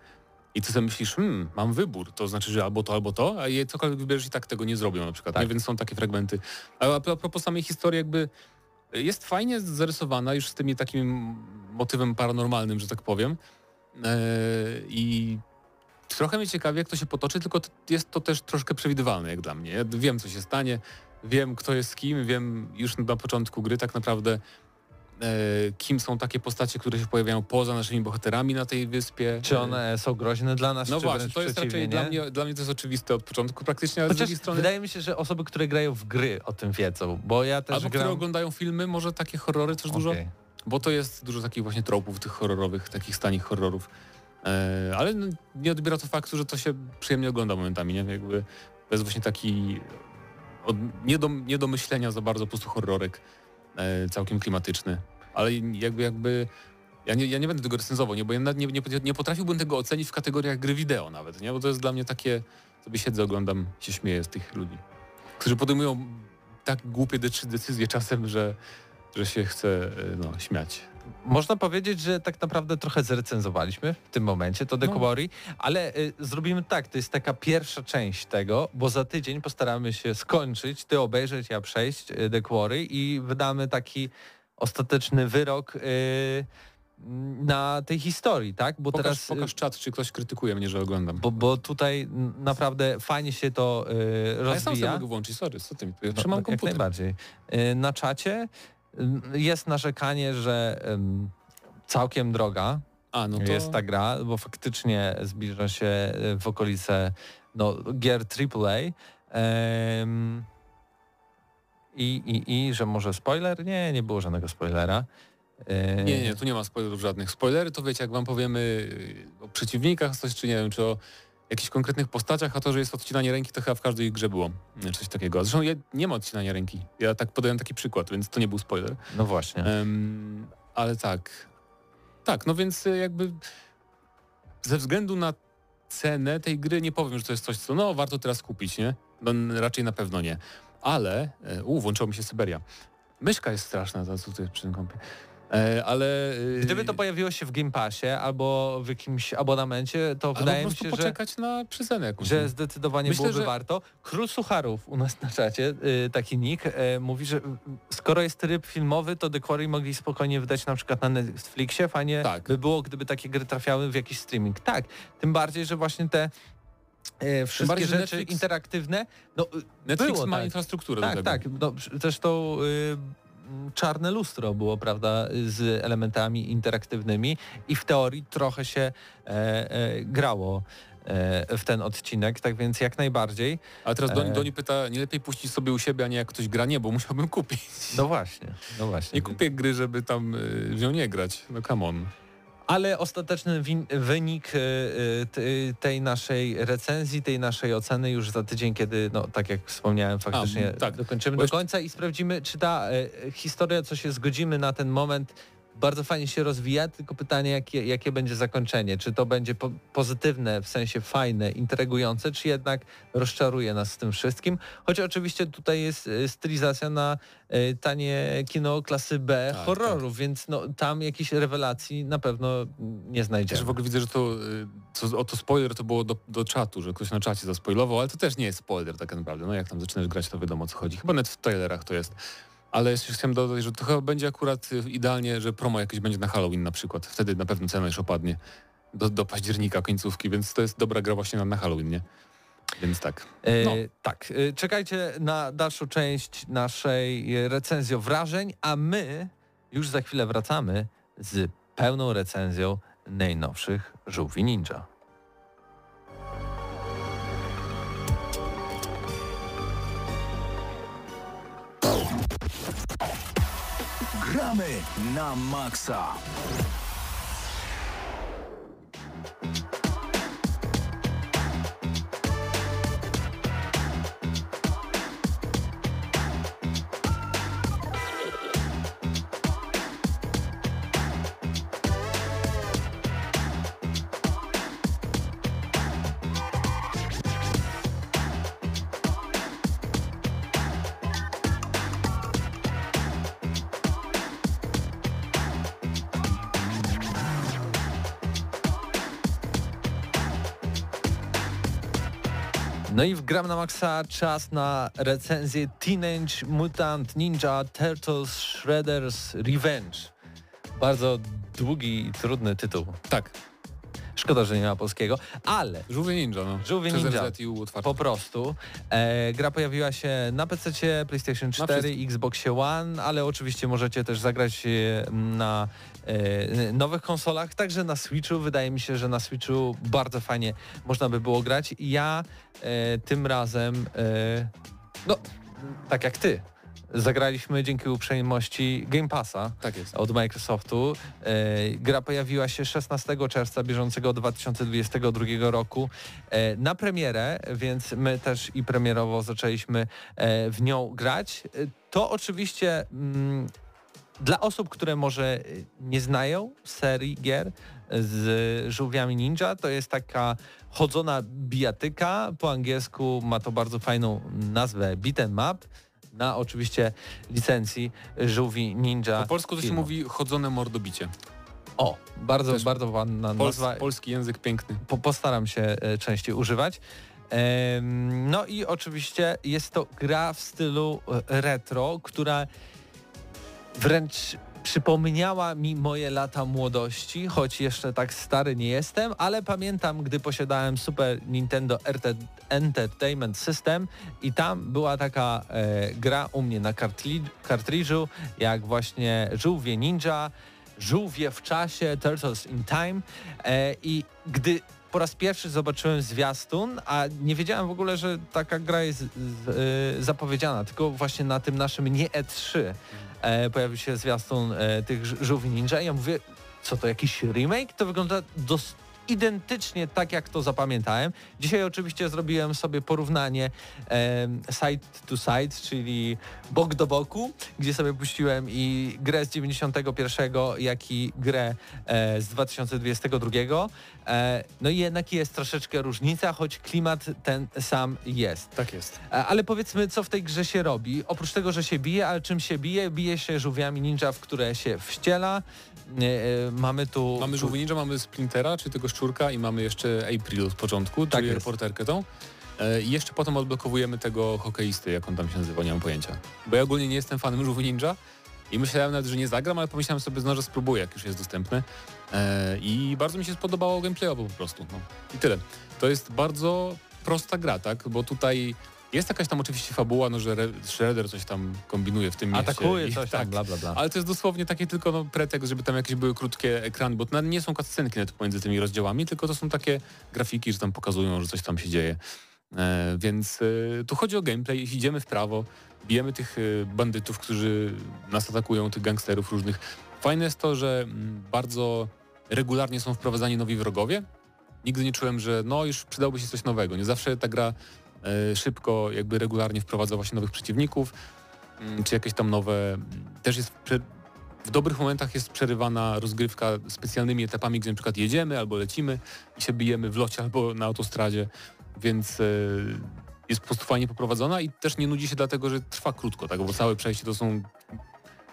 B: I ty sobie myślisz, hmm, mam wybór, to znaczy, że albo to, albo to, a je cokolwiek wybierzesz i tak tego nie zrobią na przykład.
A: Tak.
B: Nie? Więc są takie fragmenty. A a propos samej historii jakby jest fajnie zarysowana już z tymi takim motywem paranormalnym, że tak powiem. E, I trochę mnie ciekawi, jak to się potoczy, tylko jest to też troszkę przewidywalne jak dla mnie. Ja wiem, co się stanie, wiem, kto jest kim, wiem już na początku gry tak naprawdę, e, kim są takie postacie, które się pojawiają poza naszymi bohaterami na tej wyspie.
A: czy
B: E,
A: one są groźne dla nas,
B: No właśnie, to jest raczej dla
A: nie?
B: mnie, dla mnie to jest oczywiste od początku praktycznie, ale z
A: Chociaż
B: drugiej strony...
A: wydaje mi się, że osoby, które grają w gry o tym wiedzą, bo ja też
B: Albo
A: gram...
B: które oglądają filmy, może takie horrory też dużo,
A: Okej.
B: bo to jest dużo takich właśnie tropów tych horrorowych, takich stanich horrorów. E, ale no, nie odbiera to faktu, że to się przyjemnie ogląda momentami, nie? Jakby to jest właśnie taki od, nie, do, nie do myślenia za bardzo po prostu horrorek, e, całkiem klimatyczny. Ale jakby, jakby ja nie, ja nie będę tego recenzował, nie, bo ja nie, nie, nie potrafiłbym tego ocenić w kategoriach gry wideo nawet, nie? bo to jest dla mnie takie, sobie siedzę, oglądam, się śmieję z tych ludzi, którzy podejmują tak głupie de- decyzje czasem, że, że się chce e, no, śmiać.
A: Można powiedzieć, że tak naprawdę trochę zrecenzowaliśmy w tym momencie to The
B: No.
A: Quarry, ale y, zrobimy tak, to jest taka pierwsza część tego, bo za tydzień postaramy się skończyć, ty obejrzeć, ja przejść y, The Quarry i wydamy taki ostateczny wyrok y, na tej historii, tak? Bo
B: Pokaż,
A: teraz... y,
B: pokaż czat, czy ktoś krytykuje mnie, że oglądam.
A: Bo, bo tutaj naprawdę fajnie się to y,
B: A ja sam sobie
A: rozwija.
B: mogę włączyć, sorry, co ty mi? Ja
A: No, no,
B: komputer.
A: najbardziej. Na czacie jest narzekanie, że całkiem droga
B: A, no to...
A: jest ta gra, bo faktycznie zbliża się y, w okolice no, gier AAA. I, i, I że może spoiler? Nie, nie było żadnego spoilera. Y,
B: Nie, nie, tu nie ma spoilerów żadnych. Spoilery to wiecie, jak wam powiemy y, o przeciwnikach coś, czy nie wiem, czy o jakichś konkretnych postaciach, a to, że jest odcinanie ręki, to chyba w każdej grze było. y, Coś takiego. Zresztą ja, nie ma odcinania ręki. Ja tak podałem taki przykład, więc to nie był spoiler.
A: No właśnie.
B: Em, ale tak. Tak, no więc y, jakby ze względu na cenę tej gry nie powiem, że to jest coś, co no warto teraz kupić, nie? No raczej na pewno nie. Ale, e, u, włączyła mi się Syberia. Myszka jest straszna, za co tutaj przy tym kąpie. E, ale... y,
A: Gdyby to pojawiło się w Game Passie albo w jakimś abonamencie, to
B: albo
A: wydaje mi się, że
B: poczekać na przycenę jakąś.
A: że
B: nie?
A: zdecydowanie
B: Myślę,
A: byłoby
B: że-
A: warto. Król Sucharów u nas na czacie, y, taki nick, y, mówi, że skoro jest tryb filmowy, to The Quarry mogli spokojnie wydać na przykład na Netflixie, fajnie
B: Tak.
A: by było, gdyby takie gry trafiały w jakiś streaming. Tak, tym bardziej, że właśnie te y, wszystkie
B: bardziej,
A: rzeczy
B: Netflix-
A: interaktywne, no
B: Netflix
A: było,
B: ma
A: tak.
B: infrastrukturę do
A: tak,
B: tego.
A: tak. No, przy- zresztą czarne lustro było, prawda, z elementami interaktywnymi i w teorii trochę się e, e, grało e, w ten odcinek, tak więc jak najbardziej.
B: A teraz Doni. Doni pyta, nie lepiej puścić sobie u siebie, a nie jak ktoś gra? Nie, bo musiałbym kupić.
A: No właśnie, no właśnie.
B: Nie kupię gry, żeby tam y, w nią nie grać. No come on.
A: Ale ostateczny wynik e, e, t- tej naszej recenzji, tej naszej oceny już za tydzień, kiedy, no tak jak wspomniałem, faktycznie
B: tak.
A: dokończymy
B: Bo
A: do końca i sprawdzimy, czy ta e, historia, co się zgodzimy na ten moment, bardzo fajnie się rozwija, tylko pytanie, jakie, jakie będzie zakończenie. Czy to będzie po pozytywne, w sensie fajne, intrygujące, czy jednak rozczaruje nas z tym wszystkim. Choć oczywiście tutaj jest e, stylizacja na e, tanie kino klasy B
B: Tak,
A: horrorów, więc no, tam jakichś rewelacji na pewno nie znajdziemy.
B: Też w ogóle widzę, że to, y, co, o to spoiler to było do, do czatu, że ktoś na czacie zaspoilował, ale to też nie jest spoiler tak naprawdę. No jak tam zaczynasz grać, to wiadomo o co chodzi. Chyba nawet w trailerach to jest. Ale jeszcze chciałem dodać, że to chyba będzie akurat y, idealnie, że promo jakieś będzie na Halloween na przykład. Wtedy na pewno cena już opadnie do, do października końcówki, więc to jest dobra gra właśnie na, na Halloween, nie? Więc tak.
A: E,
B: No.
A: Tak, e, czekajcie na dalszą część naszej e, recenzji wrażeń, a my już za chwilę wracamy z pełną recenzją najnowszych żółwi ninja.
E: Gramy na maksa.
A: No i w Gram na Maxa czas na recenzję Teenage Mutant Ninja Turtles Shredder's Revenge. Bardzo długi i trudny tytuł.
B: Tak,
A: Szkoda, że nie ma polskiego, ale
B: Żółwie Ninja, no.
A: Żółwie Ninja. Po prostu. E, gra pojawiła się na PC, PlayStation 4,
B: wszystkich.
A: Xboxie One, ale oczywiście możecie też zagrać e, na nowych konsolach, także na Switchu. Wydaje mi się, że na Switchu bardzo fajnie można by było grać. Ja e, tym razem, e, no tak jak ty, zagraliśmy dzięki uprzejmości Game Passa
B: Tak
A: od Microsoftu. E, gra pojawiła się 16 czerwca bieżącego 2022 roku e, na premierę, więc my też i premierowo zaczęliśmy e, w nią grać. E, To oczywiście mm, dla osób, które może e, nie znają serii gier z żółwiami ninja, to jest taka chodzona bijatyka. Po angielsku ma to bardzo fajną nazwę beat 'em up. na oczywiście licencji żółwi Ninja.
B: Po polsku to się
A: Filmu.
B: mówi chodzone mordobicie.
A: O, bardzo,
B: Też
A: bardzo ładna
B: Pols
A: nazwa.
B: polski język piękny.
A: Po, postaram się e, częściej używać. No i oczywiście jest to gra w stylu e, retro, która wręcz przypomniała mi moje lata młodości, choć jeszcze tak stary nie jestem, ale pamiętam, gdy posiadałem Super Nintendo RT Entertainment System i tam była taka e, gra u mnie na kartli- kartridżu, jak właśnie Żółwie Ninja, Żółwie w czasie, Turtles in Time e, i gdy po raz pierwszy zobaczyłem zwiastun, a nie wiedziałem w ogóle, że taka gra jest e, zapowiedziana, tylko właśnie na tym naszym nie E3 e, pojawił się zwiastun e, tych żółwi ninja ja mówię, co to jakiś remake? To wygląda identycznie tak, jak to zapamiętałem. Dzisiaj oczywiście zrobiłem sobie porównanie em, side to side, czyli bok do boku, gdzie sobie puściłem i grę z 91, jak i grę e, z 2022. E, no i jednak jest troszeczkę różnica, choć klimat ten sam jest.
B: Tak jest.
A: E, Ale powiedzmy, co w tej grze się robi. Oprócz tego, że się bije, ale czym się bije? Bije się żółwiami ninja, w które się wściela. E, Mamy tu...
B: Mamy żółwi ninja, mamy Splintera, czy tego szczurka i mamy jeszcze April od początku,
A: Tak
B: czyli
A: jest.
B: reporterkę tą. I jeszcze potem odblokowujemy tego hokeisty, jak on tam się nazywa, nie mam pojęcia. Bo ja ogólnie nie jestem fanem żółwi ninja i myślałem nawet, że nie zagram, ale pomyślałem sobie, no, że spróbuję, jak już jest dostępny. E, I bardzo mi się spodobało gameplayowo po prostu. No. I tyle. To jest bardzo prosta gra, tak? Bo tutaj jest jakaś tam oczywiście fabuła, no, że Re- Shredder coś tam kombinuje w tym mieście.
A: Atakuje
B: i,
A: coś tam,
B: tak,
A: bla bla bla.
B: ale to jest dosłownie takie tylko no, pretekst, żeby tam jakieś były krótkie ekrany, bo to nie są cutscenki nawet pomiędzy tymi rozdziałami, tylko to są takie grafiki, że tam pokazują, że coś tam się dzieje. E, więc e, tu chodzi o gameplay, idziemy w prawo, bijemy tych e, bandytów, którzy nas atakują, tych gangsterów różnych. Fajne jest to, że mm, bardzo regularnie są wprowadzani nowi wrogowie. Nigdy nie czułem, że no już przydałoby się coś nowego. Nie zawsze ta gra e, szybko, jakby regularnie wprowadza właśnie nowych przeciwników, mm, czy jakieś tam nowe... mm, Też jest w dobrych momentach jest przerywana rozgrywka specjalnymi etapami, gdzie na przykład jedziemy albo lecimy i się bijemy w locie albo na autostradzie, więc e, jest po prostu fajnie poprowadzona i też nie nudzi się dlatego, że trwa krótko, tak? bo całe przejście to są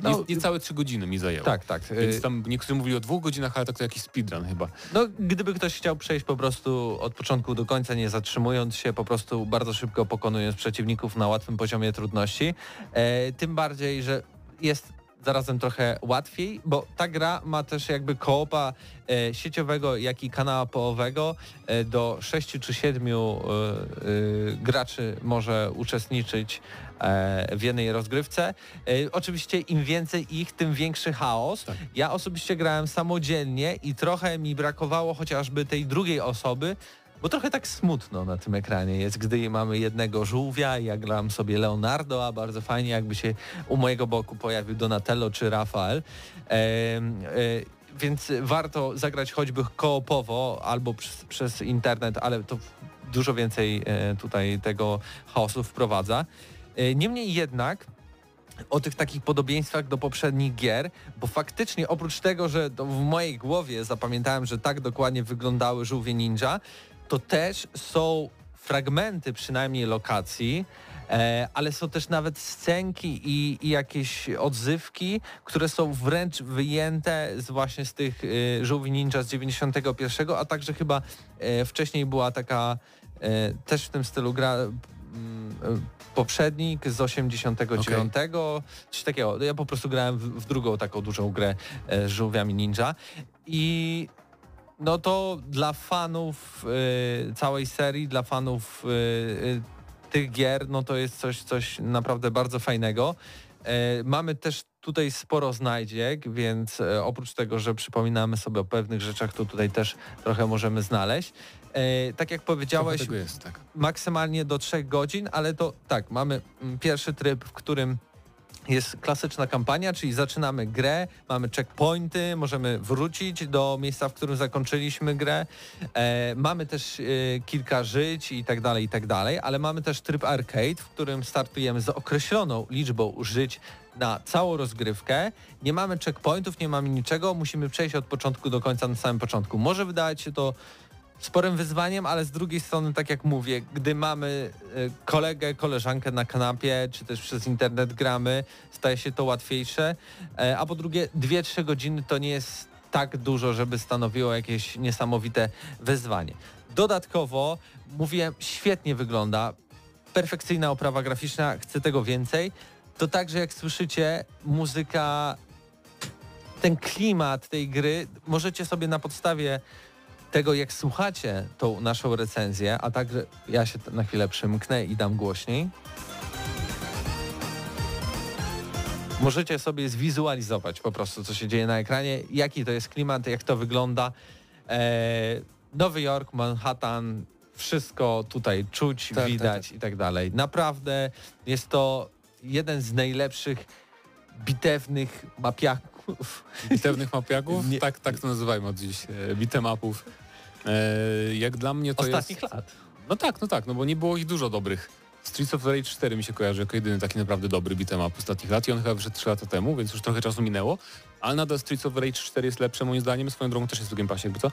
A: No,
B: nie, niecałe trzy godziny mi zajęło.
A: Tak, tak.
B: Więc
A: E,
B: tam niektórzy mówili o dwóch godzinach, ale tak to jakiś speedrun chyba.
A: No, gdyby ktoś chciał przejść po prostu od początku do końca, nie zatrzymując się, po prostu bardzo szybko pokonując przeciwników na łatwym poziomie trudności, e, tym bardziej, że jest zarazem trochę łatwiej, bo ta gra ma też jakby koopa e, sieciowego, jak i kanałowego. E, do 6 czy 7 e, graczy może uczestniczyć w jednej rozgrywce. Oczywiście im więcej ich, tym większy chaos.
B: Tak.
A: Ja osobiście grałem samodzielnie i trochę mi brakowało chociażby tej drugiej osoby, bo trochę tak smutno na tym ekranie jest, gdy mamy jednego żółwia i ja gram sobie Leonardo, a bardzo fajnie jakby się u mojego boku pojawił Donatello czy Rafael. Em, e, więc warto zagrać choćby koopowo albo przez, przez internet, ale to dużo więcej e, tutaj tego chaosu wprowadza. E, Niemniej jednak o tych takich podobieństwach do poprzednich gier, bo faktycznie oprócz tego, że w mojej głowie zapamiętałem, że tak dokładnie wyglądały żółwie ninja, to też są fragmenty przynajmniej lokacji, e, ale są też nawet scenki i, i jakieś odzywki, które są wręcz wyjęte z właśnie z tych e, żółwi ninja z 91, a także chyba e, wcześniej była taka też w tym stylu gra poprzednik z 89, coś takiego. Ja po prostu grałem w, w drugą taką dużą grę z żółwiami ninja i no to dla fanów y, całej serii, dla fanów y, y, tych gier, no to jest coś, coś naprawdę bardzo fajnego. E, mamy też tutaj sporo znajdziek, więc e, oprócz tego, że przypominamy sobie o pewnych rzeczach, to tutaj też trochę możemy znaleźć. Tak jak powiedziałeś,
B: jest, tak.
A: maksymalnie do 3 godzin, ale to tak, mamy mm, pierwszy tryb, w którym jest klasyczna kampania, czyli zaczynamy grę, mamy checkpointy, możemy wrócić do miejsca, w którym zakończyliśmy grę. E, mamy też e, kilka żyć i tak dalej, i tak dalej, ale mamy też tryb arcade, w którym startujemy z określoną liczbą żyć na całą rozgrywkę. Nie mamy checkpointów, nie mamy niczego, musimy przejść od początku do końca na samym początku. Może wydawać się to sporym wyzwaniem, ale z drugiej strony, tak jak mówię, gdy mamy y, kolegę, koleżankę na kanapie, czy też przez internet gramy, staje się to łatwiejsze. E, A po drugie, 2-3 godziny to nie jest tak dużo, żeby stanowiło jakieś niesamowite wyzwanie. Dodatkowo, mówię, świetnie wygląda, perfekcyjna oprawa graficzna, chcę tego więcej. To także jak słyszycie, muzyka, ten klimat tej gry, możecie sobie na podstawie tego, jak słuchacie tą naszą recenzję, a także ja się na chwilę przymknę i dam głośniej. Możecie sobie zwizualizować po prostu, co się dzieje na ekranie, jaki to jest klimat, jak to wygląda. Eee, Nowy Jork, Manhattan, wszystko tutaj czuć,
B: Tak,
A: widać i tak dalej. Naprawdę jest to jeden z najlepszych bitewnych mapiaków.
B: Bitewnych mapiaków?
A: Nie-
B: Tak, tak to nazywajmy od dziś. e, Bitemapów. E, jak dla mnie to
A: Ostatnich
B: jest...
A: lat.
B: No tak, no tak, no bo nie było ich dużo dobrych. Streets of Rage 4 mi się kojarzy jako jedyny taki naprawdę dobry beat'em ostatnich lat i on chyba wyszedł 3 lata temu, więc już trochę czasu minęło, ale nadal Streets of Rage 4 jest lepsze moim zdaniem, swoją drogą też jest w Game Passie jakby co,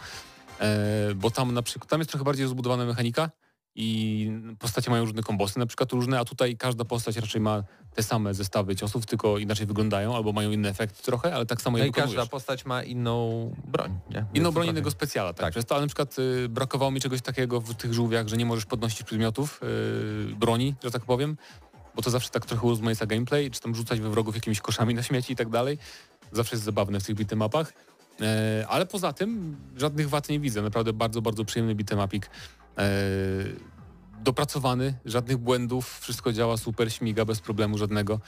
B: e, bo tam na przykład, tam jest trochę bardziej rozbudowana mechanika i postacie mają różne kombosy na przykład różne, a tutaj każda postać raczej ma te same zestawy ciosów, tylko inaczej wyglądają albo mają inny efekt trochę, ale tak samo
A: No
B: je
A: i każda
B: wykonujesz.
A: postać ma inną broń. Nie?
B: Inną broń
A: trochę-
B: innego specjala, tak.
A: Tak.
B: Przez to, ale na przykład y, brakowało mi czegoś takiego w tych żółwiach, że nie możesz podnosić przedmiotów, y, broni, że tak powiem, bo to zawsze tak trochę urozmaica gameplay, czy tam rzucać we wrogów jakimiś koszami na śmieci i tak dalej. Zawsze jest zabawne w tych bitemapach. E, ale poza tym żadnych wad nie widzę. Naprawdę bardzo, bardzo przyjemny bitemapik. E, dopracowany, żadnych błędów, wszystko działa super, śmiga bez problemu żadnego,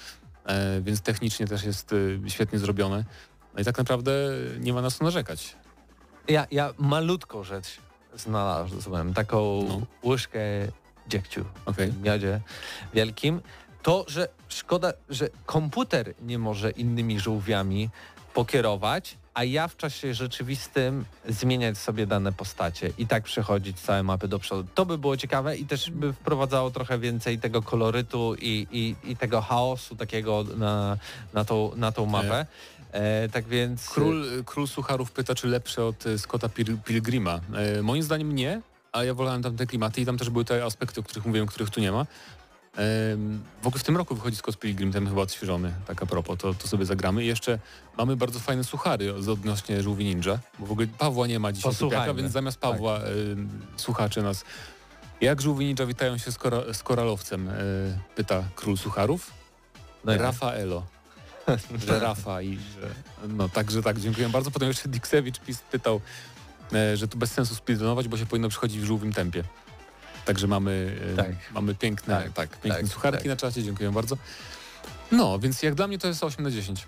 B: e, więc technicznie też jest y, świetnie zrobione. No i tak naprawdę nie ma na co narzekać.
A: Ja, ja malutką rzecz znalazłem, taką
B: No.
A: łyżkę dziegciu
B: Okej.
A: w miodzie wielkim. To, że szkoda, że komputer nie może innymi żółwiami pokierować, a ja w czasie rzeczywistym zmieniać sobie dane postacie i tak przechodzić całe mapy do przodu. To by było ciekawe i też by wprowadzało trochę więcej tego kolorytu i, i, i tego chaosu takiego na, na, tą, na tą mapę. E, tak więc...
B: Król, król Sucharów pyta, czy lepsze od y, Scotta Pil Pilgrima. E, moim zdaniem nie, ale ja wolałem tam te klimaty i tam też były te aspekty, o których mówiłem, których tu nie ma. W ogóle w tym roku wychodzi Scott Pilgrim, ten chyba odświeżony, tak a propos, to, to sobie zagramy. I jeszcze mamy bardzo fajne suchary z odnośnie Żółwi Ninja, bo w ogóle Pawła nie ma dzisiaj
A: Posłuchajmy.
B: Typiaka, więc zamiast Pawła em, słuchacze nas. Jak Żółwi Ninja witają się z, kora z koralowcem, e, pyta król Sucharów.
A: No i-
B: Rafaelo. że Rafa i że... No także tak, dziękuję bardzo. Potem jeszcze Diksewicz pis- pytał, e, że tu bez sensu speedrunować, bo się powinno przychodzić w żółwym tempie. Także mamy, e,
A: Tak.
B: mamy piękne, tak,
A: Tak,
B: piękne
A: tak,
B: sucharki
A: tak.
B: na czacie, dziękuję bardzo. No, więc jak dla mnie to jest 8 na 10.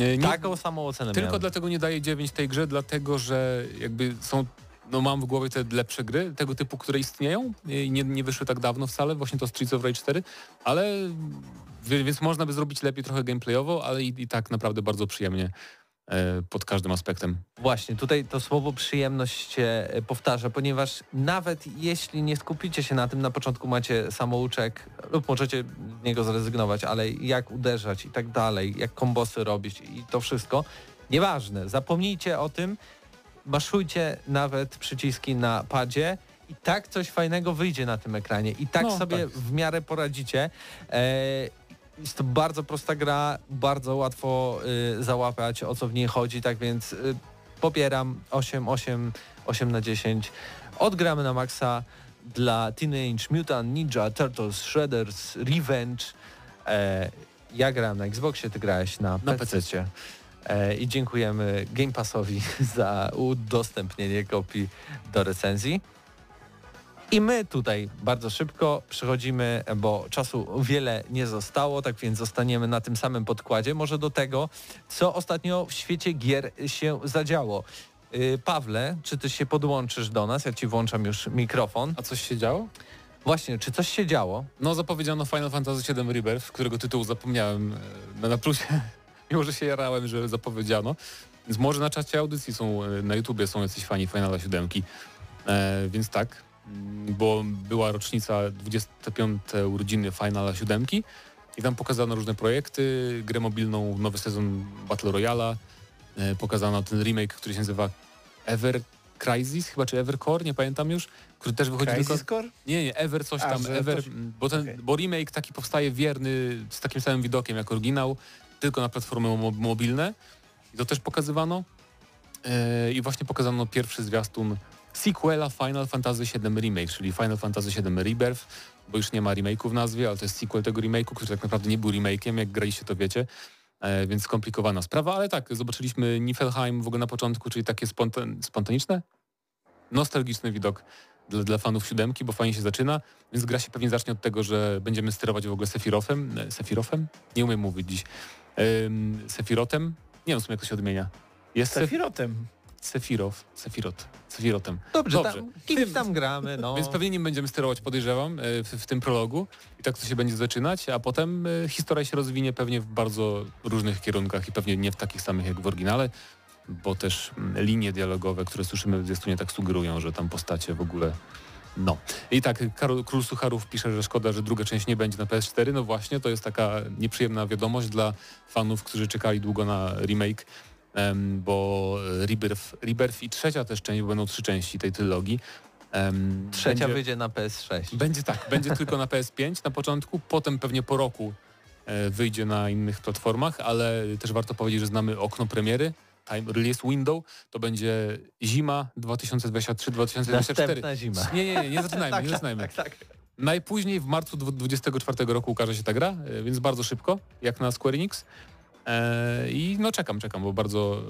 B: E, nie-
A: Taką samą ocenę
B: tylko
A: miałem.
B: dlatego nie daję 9 tej grze, dlatego że jakby są, no mam w głowie te lepsze gry, tego typu, które istnieją i nie, nie wyszły tak dawno wcale, właśnie to Streets of Rage 4, ale więc można by zrobić lepiej trochę gameplayowo, ale i, i tak naprawdę bardzo przyjemnie e, pod każdym aspektem.
A: Właśnie, tutaj to słowo przyjemność się e, powtarza, ponieważ nawet jeśli nie skupicie się na tym, na początku macie samouczek lub możecie z niego zrezygnować, ale jak uderzać i tak dalej, jak kombosy robić i to wszystko, nieważne, zapomnijcie o tym, maszujcie nawet przyciski na padzie i tak coś fajnego wyjdzie na tym ekranie i tak
B: No,
A: sobie
B: tak.
A: w miarę poradzicie. E, jest to bardzo prosta gra, bardzo łatwo y, załapać o co w niej chodzi, tak więc y, popieram 8, 8, 8 na 10. Odgramy na maksa dla Teenage Mutant Ninja Turtles Shredders Revenge. E, ja grałem na Xboxie, ty grałeś na,
B: Na
A: PC. E, I dziękujemy Game Passowi za udostępnienie kopii do recenzji. I my tutaj bardzo szybko przechodzimy, bo czasu wiele nie zostało, tak więc zostaniemy na tym samym podkładzie. Może do tego, co ostatnio w świecie gier się zadziało. Yy, Pawle, czy ty się podłączysz do nas? Ja ci włączam już mikrofon.
B: A coś się działo?
A: Właśnie, czy coś się działo?
B: No zapowiedziano Final Fantasy VII Rebirth, którego tytułu zapomniałem e, na plusie, mimo że się jarałem, że zapowiedziano. Więc może na czacie audycji są, e, na YouTubie są jacyś fani Finala 7. E, więc tak, bo była rocznica 25 urodziny Finala 7 i tam pokazano różne projekty, grę mobilną, nowy sezon Battle Royala, e, pokazano ten remake, który się nazywa Ever Crysis chyba, czy Evercore, nie pamiętam już, który też wychodzi tylko...
D: Crisis Core?
B: Nie, nie, Ever coś
D: A,
B: tam, Ever,
D: to-
B: bo, ten,
D: okej.
B: bo remake taki powstaje wierny, z takim samym widokiem jak oryginał, tylko na platformy mo- mobilne i to też pokazywano e, i właśnie pokazano pierwszy zwiastun sequela Final Fantasy VII Remake, czyli Final Fantasy VII Rebirth, bo już nie ma remake'u w nazwie, ale to jest sequel tego remake'u, który tak naprawdę nie był remake'iem, jak graliście to wiecie, e, więc skomplikowana sprawa, ale tak, zobaczyliśmy Niflheim w ogóle na początku, czyli takie spontan spontaniczne, nostalgiczny widok dla, dla fanów siódemki, bo fajnie się zaczyna, więc gra się pewnie zacznie od tego, że będziemy sterować w ogóle Sefirofem, e, Sefirofem? Nie umiem mówić dziś. Ym, Sefirotem? Nie wiem w sumie jak to się odmienia. Jest Sef
D: Sefirotem.
B: Sefirow, Sefirot, Sefirotem.
A: Dobrze,
B: Dobrze.
A: Tam, kimś tam gramy, no.
B: Więc pewnie nim będziemy sterować, podejrzewam, e, w, w tym prologu i tak to się będzie zaczynać, a potem e, historia się rozwinie pewnie w bardzo różnych kierunkach i pewnie nie w takich samych jak w oryginale, bo też mm, linie dialogowe, które słyszymy w zwiastunie tak sugerują, że tam postacie w ogóle no. I tak, Karol Król Sucharów pisze, że szkoda, że druga część nie będzie na PS4. No właśnie, to jest taka nieprzyjemna wiadomość dla fanów, którzy czekali długo na remake, em, bo Rebirth, Rebirth i trzecia też część, bo będą trzy części tej trylogii.
A: Trzecia
B: będzie-
A: wyjdzie na PS6.
B: będzie tak, będzie tylko na PS5 na początku, potem pewnie po roku e, wyjdzie na innych platformach, ale też warto powiedzieć, że znamy okno premiery, time release window, to będzie zima 2023-2024.
A: Następna zima.
B: Nie, nie, nie, nie zaczynajmy, nie zaczynajmy.
A: tak, tak.
B: Najpóźniej w marcu 2024 roku ukaże się ta gra, e, więc bardzo szybko, jak na Square Enix. E, I no czekam, czekam, bo bardzo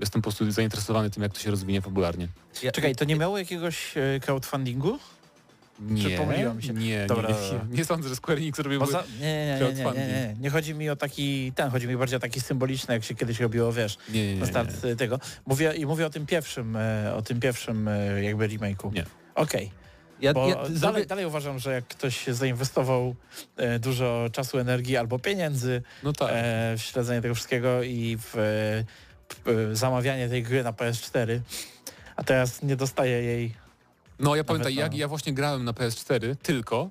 B: jestem po prostu zainteresowany tym, jak to się rozwinie fabularnie.
A: Ja,
D: Czekaj, to nie miało jakiegoś e, crowdfundingu?
B: Nie,
D: się?
B: Nie,
D: Dobra,
B: nie, nie, nie sądzę, że Square Enix robił...
D: Poza... Nie, nie, nie, nie, nie,
B: crowdfunding.
D: nie, nie. chodzi mi o taki, ten, chodzi mi bardziej o taki symboliczny, jak się kiedyś robiło, wiesz,
B: Nie, nie, nie,
D: na start tego. Mówię, I mówię o tym pierwszym, e, o tym pierwszym jakby remake'u.
B: Nie.
D: Okej,
A: ja,
D: bo
A: ja,
D: dalej, dalej uważam, że jak ktoś zainwestował e, dużo czasu, energii albo pieniędzy
B: No tak.
D: e, w śledzenie tego wszystkiego i w e, p- e, zamawianie tej gry na PS4, a teraz nie dostaje jej
B: No ja pamiętam,
D: na-
B: ja, ja właśnie grałem na PS4 tylko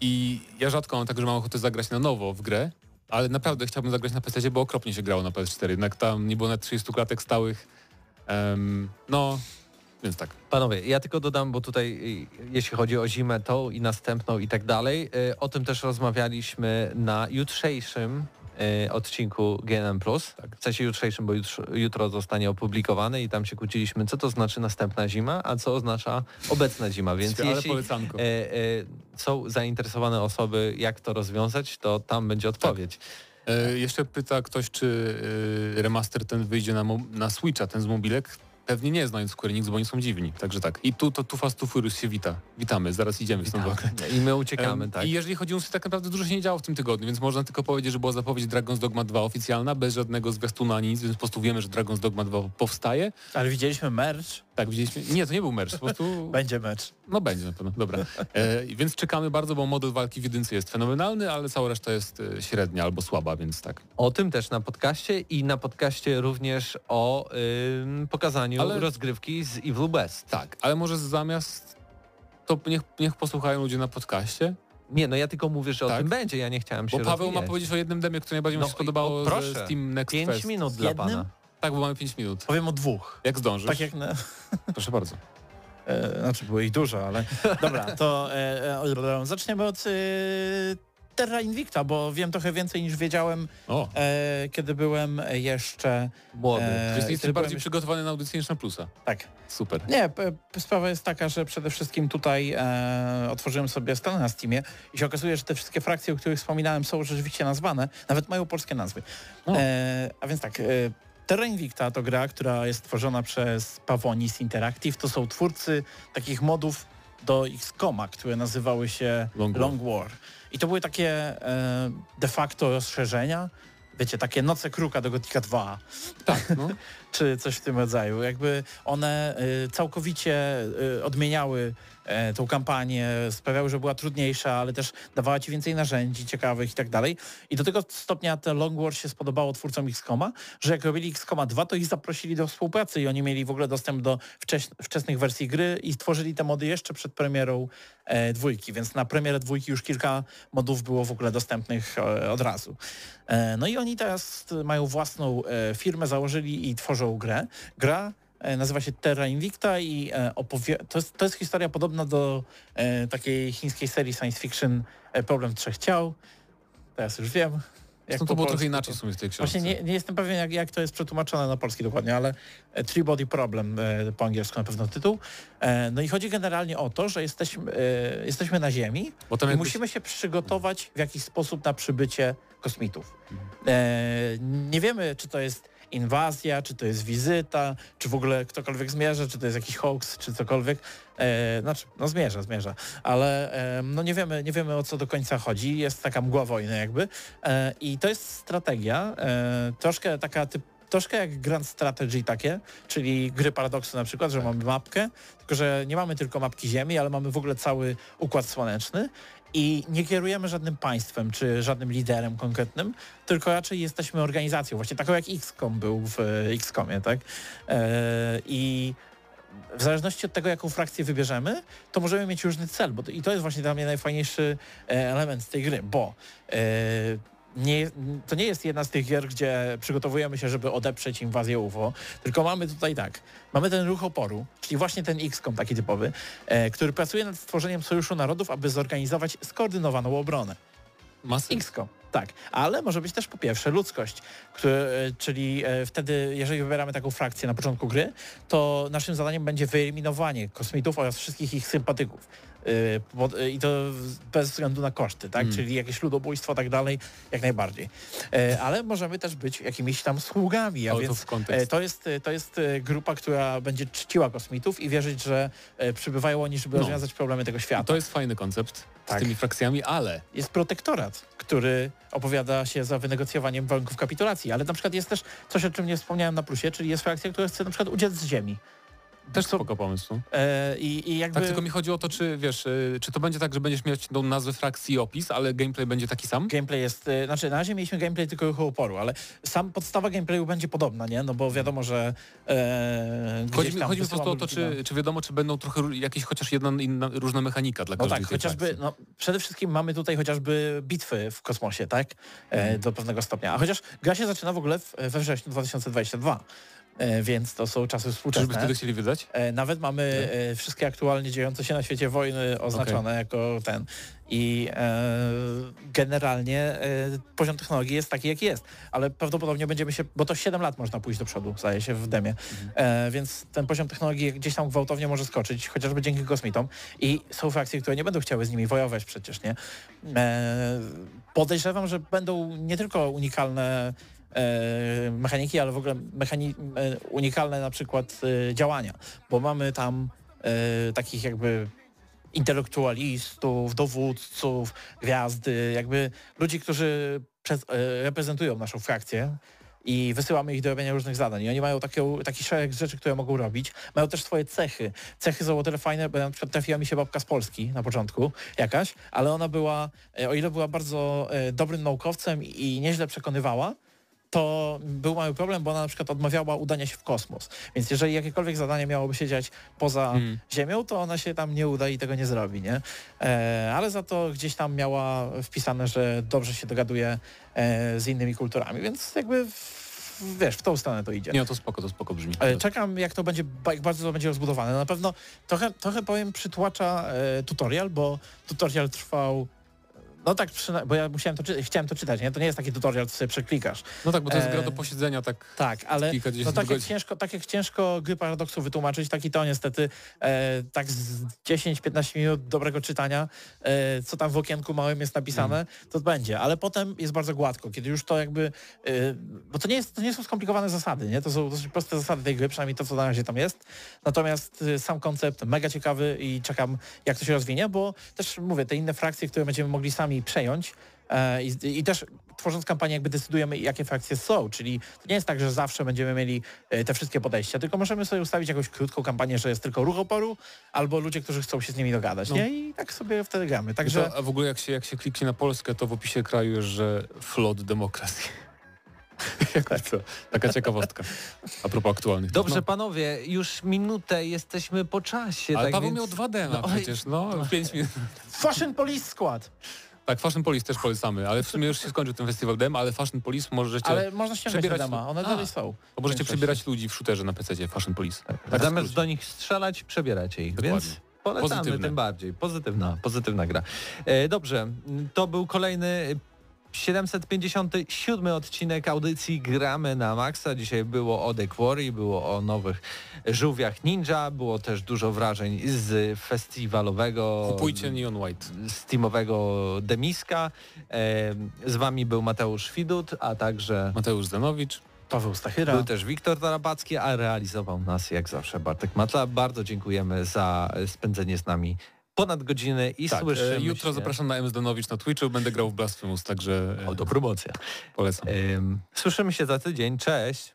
B: i ja rzadko mam tak, że mam ochotę zagrać na nowo w grę, ale naprawdę chciałbym zagrać na PC, bo okropnie się grało na PS4, jednak tam nie było nawet 30 klatek stałych. Em, no, więc tak.
A: Panowie, ja tylko dodam, bo tutaj y, jeśli chodzi o zimę tą i następną i tak dalej, y, o tym też rozmawialiśmy na jutrzejszym y, odcinku GNM+. Tak. W sensie jutrzejszym, bo jutro, jutro zostanie opublikowany i tam się kłóciliśmy, co to znaczy następna zima, a co oznacza obecna zima, więc
B: Ale
A: jeśli
B: polecanko.
A: są zainteresowane osoby, jak to rozwiązać, to tam będzie odpowiedź.
B: E, jeszcze pyta ktoś, czy remaster ten wyjdzie na, na Switcha, ten z mobilek. Pewnie nie, znając Square Enix, bo oni są dziwni. Także tak. I tu to Too Fast Furious się wita. Witamy, zaraz idziemy stąd. w ogóle.
A: I my uciekamy, tak.
B: I jeżeli chodzi o Switch, tak naprawdę dużo się nie działo w tym tygodniu, więc można tylko powiedzieć, że była zapowiedź Dragon's Dogma 2 oficjalna, bez żadnego zwiastuna ani nic, więc po prostu wiemy, że Dragon's Dogma 2 powstaje.
D: Ale widzieliśmy merch,
B: Tak, widzieliśmy. Nie, to nie był merch, po prostu...
D: będzie mecz.
B: No będzie na pewno, dobra. E, więc czekamy bardzo, bo model walki w jedynce jest fenomenalny, ale cała reszta jest e, średnia albo słaba, więc tak.
A: O tym też na podcaście i na podcaście również o ym, pokazaniu
B: Ale-
A: rozgrywki z Evil West.
B: Tak, ale może zamiast... To niech, niech posłuchają ludzie na podcaście,
A: Nie, no ja tylko mówię, że o
B: Tak.
A: tym będzie, ja nie chciałem się
B: bo Paweł ma
A: rozwijać.
B: powiedzieć o jednym demie, które najbardziej
A: No
B: mu się
A: i-
B: spodobało
A: o, proszę.
B: z Steam Next
A: Pięć
B: Fest.
A: minut dla
D: jednym?
A: pana.
B: Tak, bo mamy 5 minut.
D: Powiem o dwóch.
B: Jak zdążysz?
D: Tak jak na...
B: Proszę bardzo.
D: E, znaczy było ich dużo, ale dobra, to e, e, zaczniemy od e, Terra Invicta, bo wiem trochę więcej niż wiedziałem, e, kiedy byłem jeszcze...
A: Młody.
D: E,
B: jesteś bardziej
D: byłem
B: przygotowany na audycję niż na plusa.
D: Tak.
B: Super.
D: Nie, sprawa jest taka, że przede wszystkim tutaj e, otworzyłem sobie stronę na Steamie i się okazuje, że te wszystkie frakcje, o których wspominałem są rzeczywiście nazwane, nawet mają polskie nazwy.
B: O.
D: E, a więc tak, e, Terra Invicta to gra, która jest tworzona przez Pavonis Interactive. To są twórcy takich modów do XCOMa, które nazywały się
B: Long
D: Long
B: War.
D: War. I to były takie e, de facto rozszerzenia, wiecie, takie Noce Kruka do Gotika 2
B: Tak, no.
D: czy coś w tym rodzaju. Jakby one y, całkowicie y, odmieniały e, tą kampanię, sprawiały, że była trudniejsza, ale też dawała ci więcej narzędzi ciekawych i tak dalej. I do tego stopnia te Long War się spodobało twórcom XCOMa, że jak robili XCOMa 2, to ich zaprosili do współpracy i oni mieli w ogóle dostęp do wczesnych wersji gry i stworzyli te mody jeszcze przed premierą e, dwójki, więc na premierę dwójki już kilka modów było w ogóle dostępnych e, od razu. E, no i oni teraz mają własną e, firmę, założyli i tworzą grę. Gra e, nazywa się Terra Invicta i e, opowie... to, jest, to jest historia podobna do e, takiej chińskiej serii science fiction Problem Trzech Ciał. Teraz już wiem. jak
B: Stąd
D: po
B: to było
D: polsku
B: trochę inaczej w sumie w tej książce.
D: Właśnie nie, nie jestem pewien, jak, jak to jest przetłumaczone na polski dokładnie, ale Three Body Problem po angielsku na pewno tytuł. No i chodzi generalnie o to, że jesteśmy, jesteśmy na Ziemi
B: Bo
D: i
B: jakbyś-
D: musimy się przygotować w jakiś sposób na przybycie kosmitów.
B: Mhm.
D: Nie wiemy, czy to jest inwazja, czy to jest wizyta, czy w ogóle ktokolwiek zmierza, czy to jest jakiś hoax, czy cokolwiek. E, znaczy, no zmierza, zmierza, ale e, no nie wiemy, nie wiemy o co do końca chodzi. Jest taka mgła wojny jakby. E, I to jest strategia, e, troszkę taka typ, troszkę jak Grand Strategy takie, czyli gry paradoksu na przykład, że mamy mapkę, tylko że nie mamy tylko mapki Ziemi, ale mamy w ogóle cały Układ Słoneczny i nie kierujemy żadnym państwem czy żadnym liderem konkretnym, tylko raczej jesteśmy organizacją, właśnie taką jak XCOM był w e, XCOMie, tak? E, I w zależności od tego, jaką frakcję wybierzemy, to możemy mieć różny cel, bo to, i to jest właśnie dla mnie najfajniejszy e, element tej gry, bo e, nie, to nie jest jedna z tych gier, gdzie przygotowujemy się, żeby odeprzeć inwazję UFO, tylko mamy tutaj tak, mamy ten ruch oporu, czyli właśnie ten XCOM taki typowy, e, który pracuje nad stworzeniem Sojuszu Narodów, aby zorganizować skoordynowaną obronę.
B: Masy.
D: XCOM. Tak, ale może być też po pierwsze ludzkość, który, e, czyli e, wtedy, jeżeli wybieramy taką frakcję na początku gry, to naszym zadaniem będzie wyeliminowanie kosmitów oraz wszystkich ich sympatyków. Bo- e, I to bez względu na koszty, tak?
B: Mm.
D: Czyli jakieś ludobójstwo, tak dalej, jak najbardziej. E, Ale możemy też być jakimiś tam sługami, a więc e, to jest, to jest grupa, która będzie czciła kosmitów i wierzyć, że przybywają oni, żeby
B: No.
D: rozwiązać problemy tego świata.
B: To jest fajny koncept
D: Tak.
B: z tymi frakcjami, ale
D: jest protektorat, który opowiada się za wynegocjowaniem warunków kapitulacji, ale na przykład jest też coś, o czym nie wspomniałem na plusie, czyli jest frakcja, która chce na przykład uciec z ziemi.
B: Też
D: Co-
B: spoko pomysł.
D: E, i, I jakby...
B: Tak, tylko mi chodzi o to, czy wiesz, y, czy to będzie tak, że będziesz mieć tą nazwę frakcji i opis, ale gameplay będzie taki sam?
D: Gameplay jest, e, znaczy na razie mieliśmy gameplay tylko ruchu oporu, ale sam podstawa gameplayu będzie podobna, nie? No bo wiadomo, że e,
B: Chodzi mi, chodzi mi po prostu o to, czy, czy wiadomo, czy będą trochę jakieś chociaż jedna inna, różna mechanika dla
D: na- No
B: każdej
D: tak, chociażby,
B: frakcji.
D: no przede wszystkim mamy tutaj chociażby bitwy w kosmosie, tak? E,
B: Mhm.
D: do pewnego stopnia. A chociaż gra się zaczyna w ogóle w, we wrześniu 2022, e, więc to są czasy współczesne.
B: Czyżby wtedy chcieli wydać?
D: E, Nawet mamy e, wszystkie aktualnie dziejące się na świecie wojny oznaczone jako ten. I e, generalnie e, poziom technologii jest taki, jaki jest. Ale prawdopodobnie będziemy się, bo to 7 lat można pójść do przodu, zdaje się, w demie. E, więc ten poziom technologii gdzieś tam gwałtownie może skoczyć, chociażby dzięki kosmitom. I są frakcje, które nie będą chciały z nimi wojować przecież, nie? E, podejrzewam, że będą nie tylko unikalne e, mechaniki, ale w ogóle mechani- e, unikalne na przykład e, działania, bo mamy tam e, takich jakby intelektualistów, dowódców, gwiazdy, jakby ludzi, którzy przez, e, reprezentują naszą frakcję i wysyłamy ich do robienia różnych zadań. I oni mają takie, taki szereg rzeczy, które mogą robić. Mają też swoje cechy. Cechy są o tyle fajne, bo na przykład trafiła mi się babka z Polski na początku jakaś, ale ona była, e, o ile była bardzo e, dobrym naukowcem i nieźle przekonywała, to był mały problem, bo ona na przykład odmawiała udania się w kosmos. Więc jeżeli jakiekolwiek zadanie miałoby się dziać poza
B: Mm.
D: Ziemią, to ona się tam nie uda i tego nie zrobi, nie? E, ale za to gdzieś tam miała wpisane, że dobrze się dogaduje e, z innymi kulturami, więc jakby wiesz, w tą stronę to idzie.
B: Nie, no to spoko, to spoko brzmi.
D: E, Czekam, jak to będzie, jak bardzo to będzie rozbudowane. Na pewno trochę, trochę powiem, przytłacza e, tutorial, bo tutorial trwał. No tak, bo ja musiałem to chciałem to czytać, nie? To nie jest taki tutorial, co sobie przeklikasz.
B: No tak, bo to jest
D: e,
B: gra do posiedzenia, tak
D: Tak, ale no tak jak, ciężko, tak jak ciężko gry paradoksu wytłumaczyć, tak i to niestety e, tak z 10-15 minut dobrego czytania, e, co tam w okienku małym jest napisane,
B: Mm.
D: to będzie, ale potem jest bardzo gładko, kiedy już to jakby, e, bo to nie, jest, to nie są skomplikowane zasady, nie? To są dosyć proste zasady tej gry, przynajmniej to, co na razie tam jest. Natomiast e, sam koncept mega ciekawy i czekam, jak to się rozwinie, bo też mówię, te inne frakcje, które będziemy mogli sami przejąć, E, I, I też tworząc kampanię jakby decydujemy jakie frakcje są, czyli to nie jest tak, że zawsze będziemy mieli e, te wszystkie podejścia, tylko możemy sobie ustawić jakąś krótką kampanię, że jest tylko ruch oporu, albo ludzie, którzy chcą się z nimi dogadać,
B: No.
D: nie? I tak sobie wtedy gramy.
B: Także...
D: Także
B: A w ogóle jak się, jak się kliknie na Polskę, to w opisie kraju jest, że flot demokracji. Jak to? Taka ciekawostka. A propos aktualnych.
A: Dobrze,
B: no.
A: panowie, już minutę jesteśmy po czasie.
B: Ale
A: tak
B: Paweł
A: więc...
B: miał 2D
A: No, oj,
B: przecież, no, 5 minut.
D: Fashion Police Squad!
B: Tak, Fashion Police też polecamy, ale w sumie już się skończył ten festiwal dem, ale Fashion Police możecie,
D: Ale można ściągać
B: przebierać
D: dema, one dalej są.
B: bo możecie przebierać ludzi w shooterze na PC, Fashion Police. Tak, w
A: Zamiast do nich strzelać, przebieracie ich,
B: Dokładnie.
A: więc polecamy
B: Pozytywne.
A: tym bardziej. Pozytywna, pozytywna gra. E, dobrze, to był kolejny 757 odcinek audycji Gramy na Maxa. Dzisiaj było o The Quarry, było o nowych żółwiach Ninja, było też dużo wrażeń z festiwalowego
B: Kupujcie Neon White.
A: steamowego Demiska. Z wami był Mateusz Widut, a także
B: Mateusz Zanowicz.
D: Paweł Stachyra.
A: był też Wiktor Tarabacki, a realizował nas jak zawsze Bartek Matla. Bardzo dziękujemy za spędzenie z nami ponad godziny i
B: Tak,
A: słyszymy
B: e, jutro
A: się.
B: zapraszam na M. Zdanowicz na Twitchu, będę grał w Blasphemous, także e,
A: Autopromocja.
B: polecam.
A: Ym, słyszymy się za tydzień. Cześć.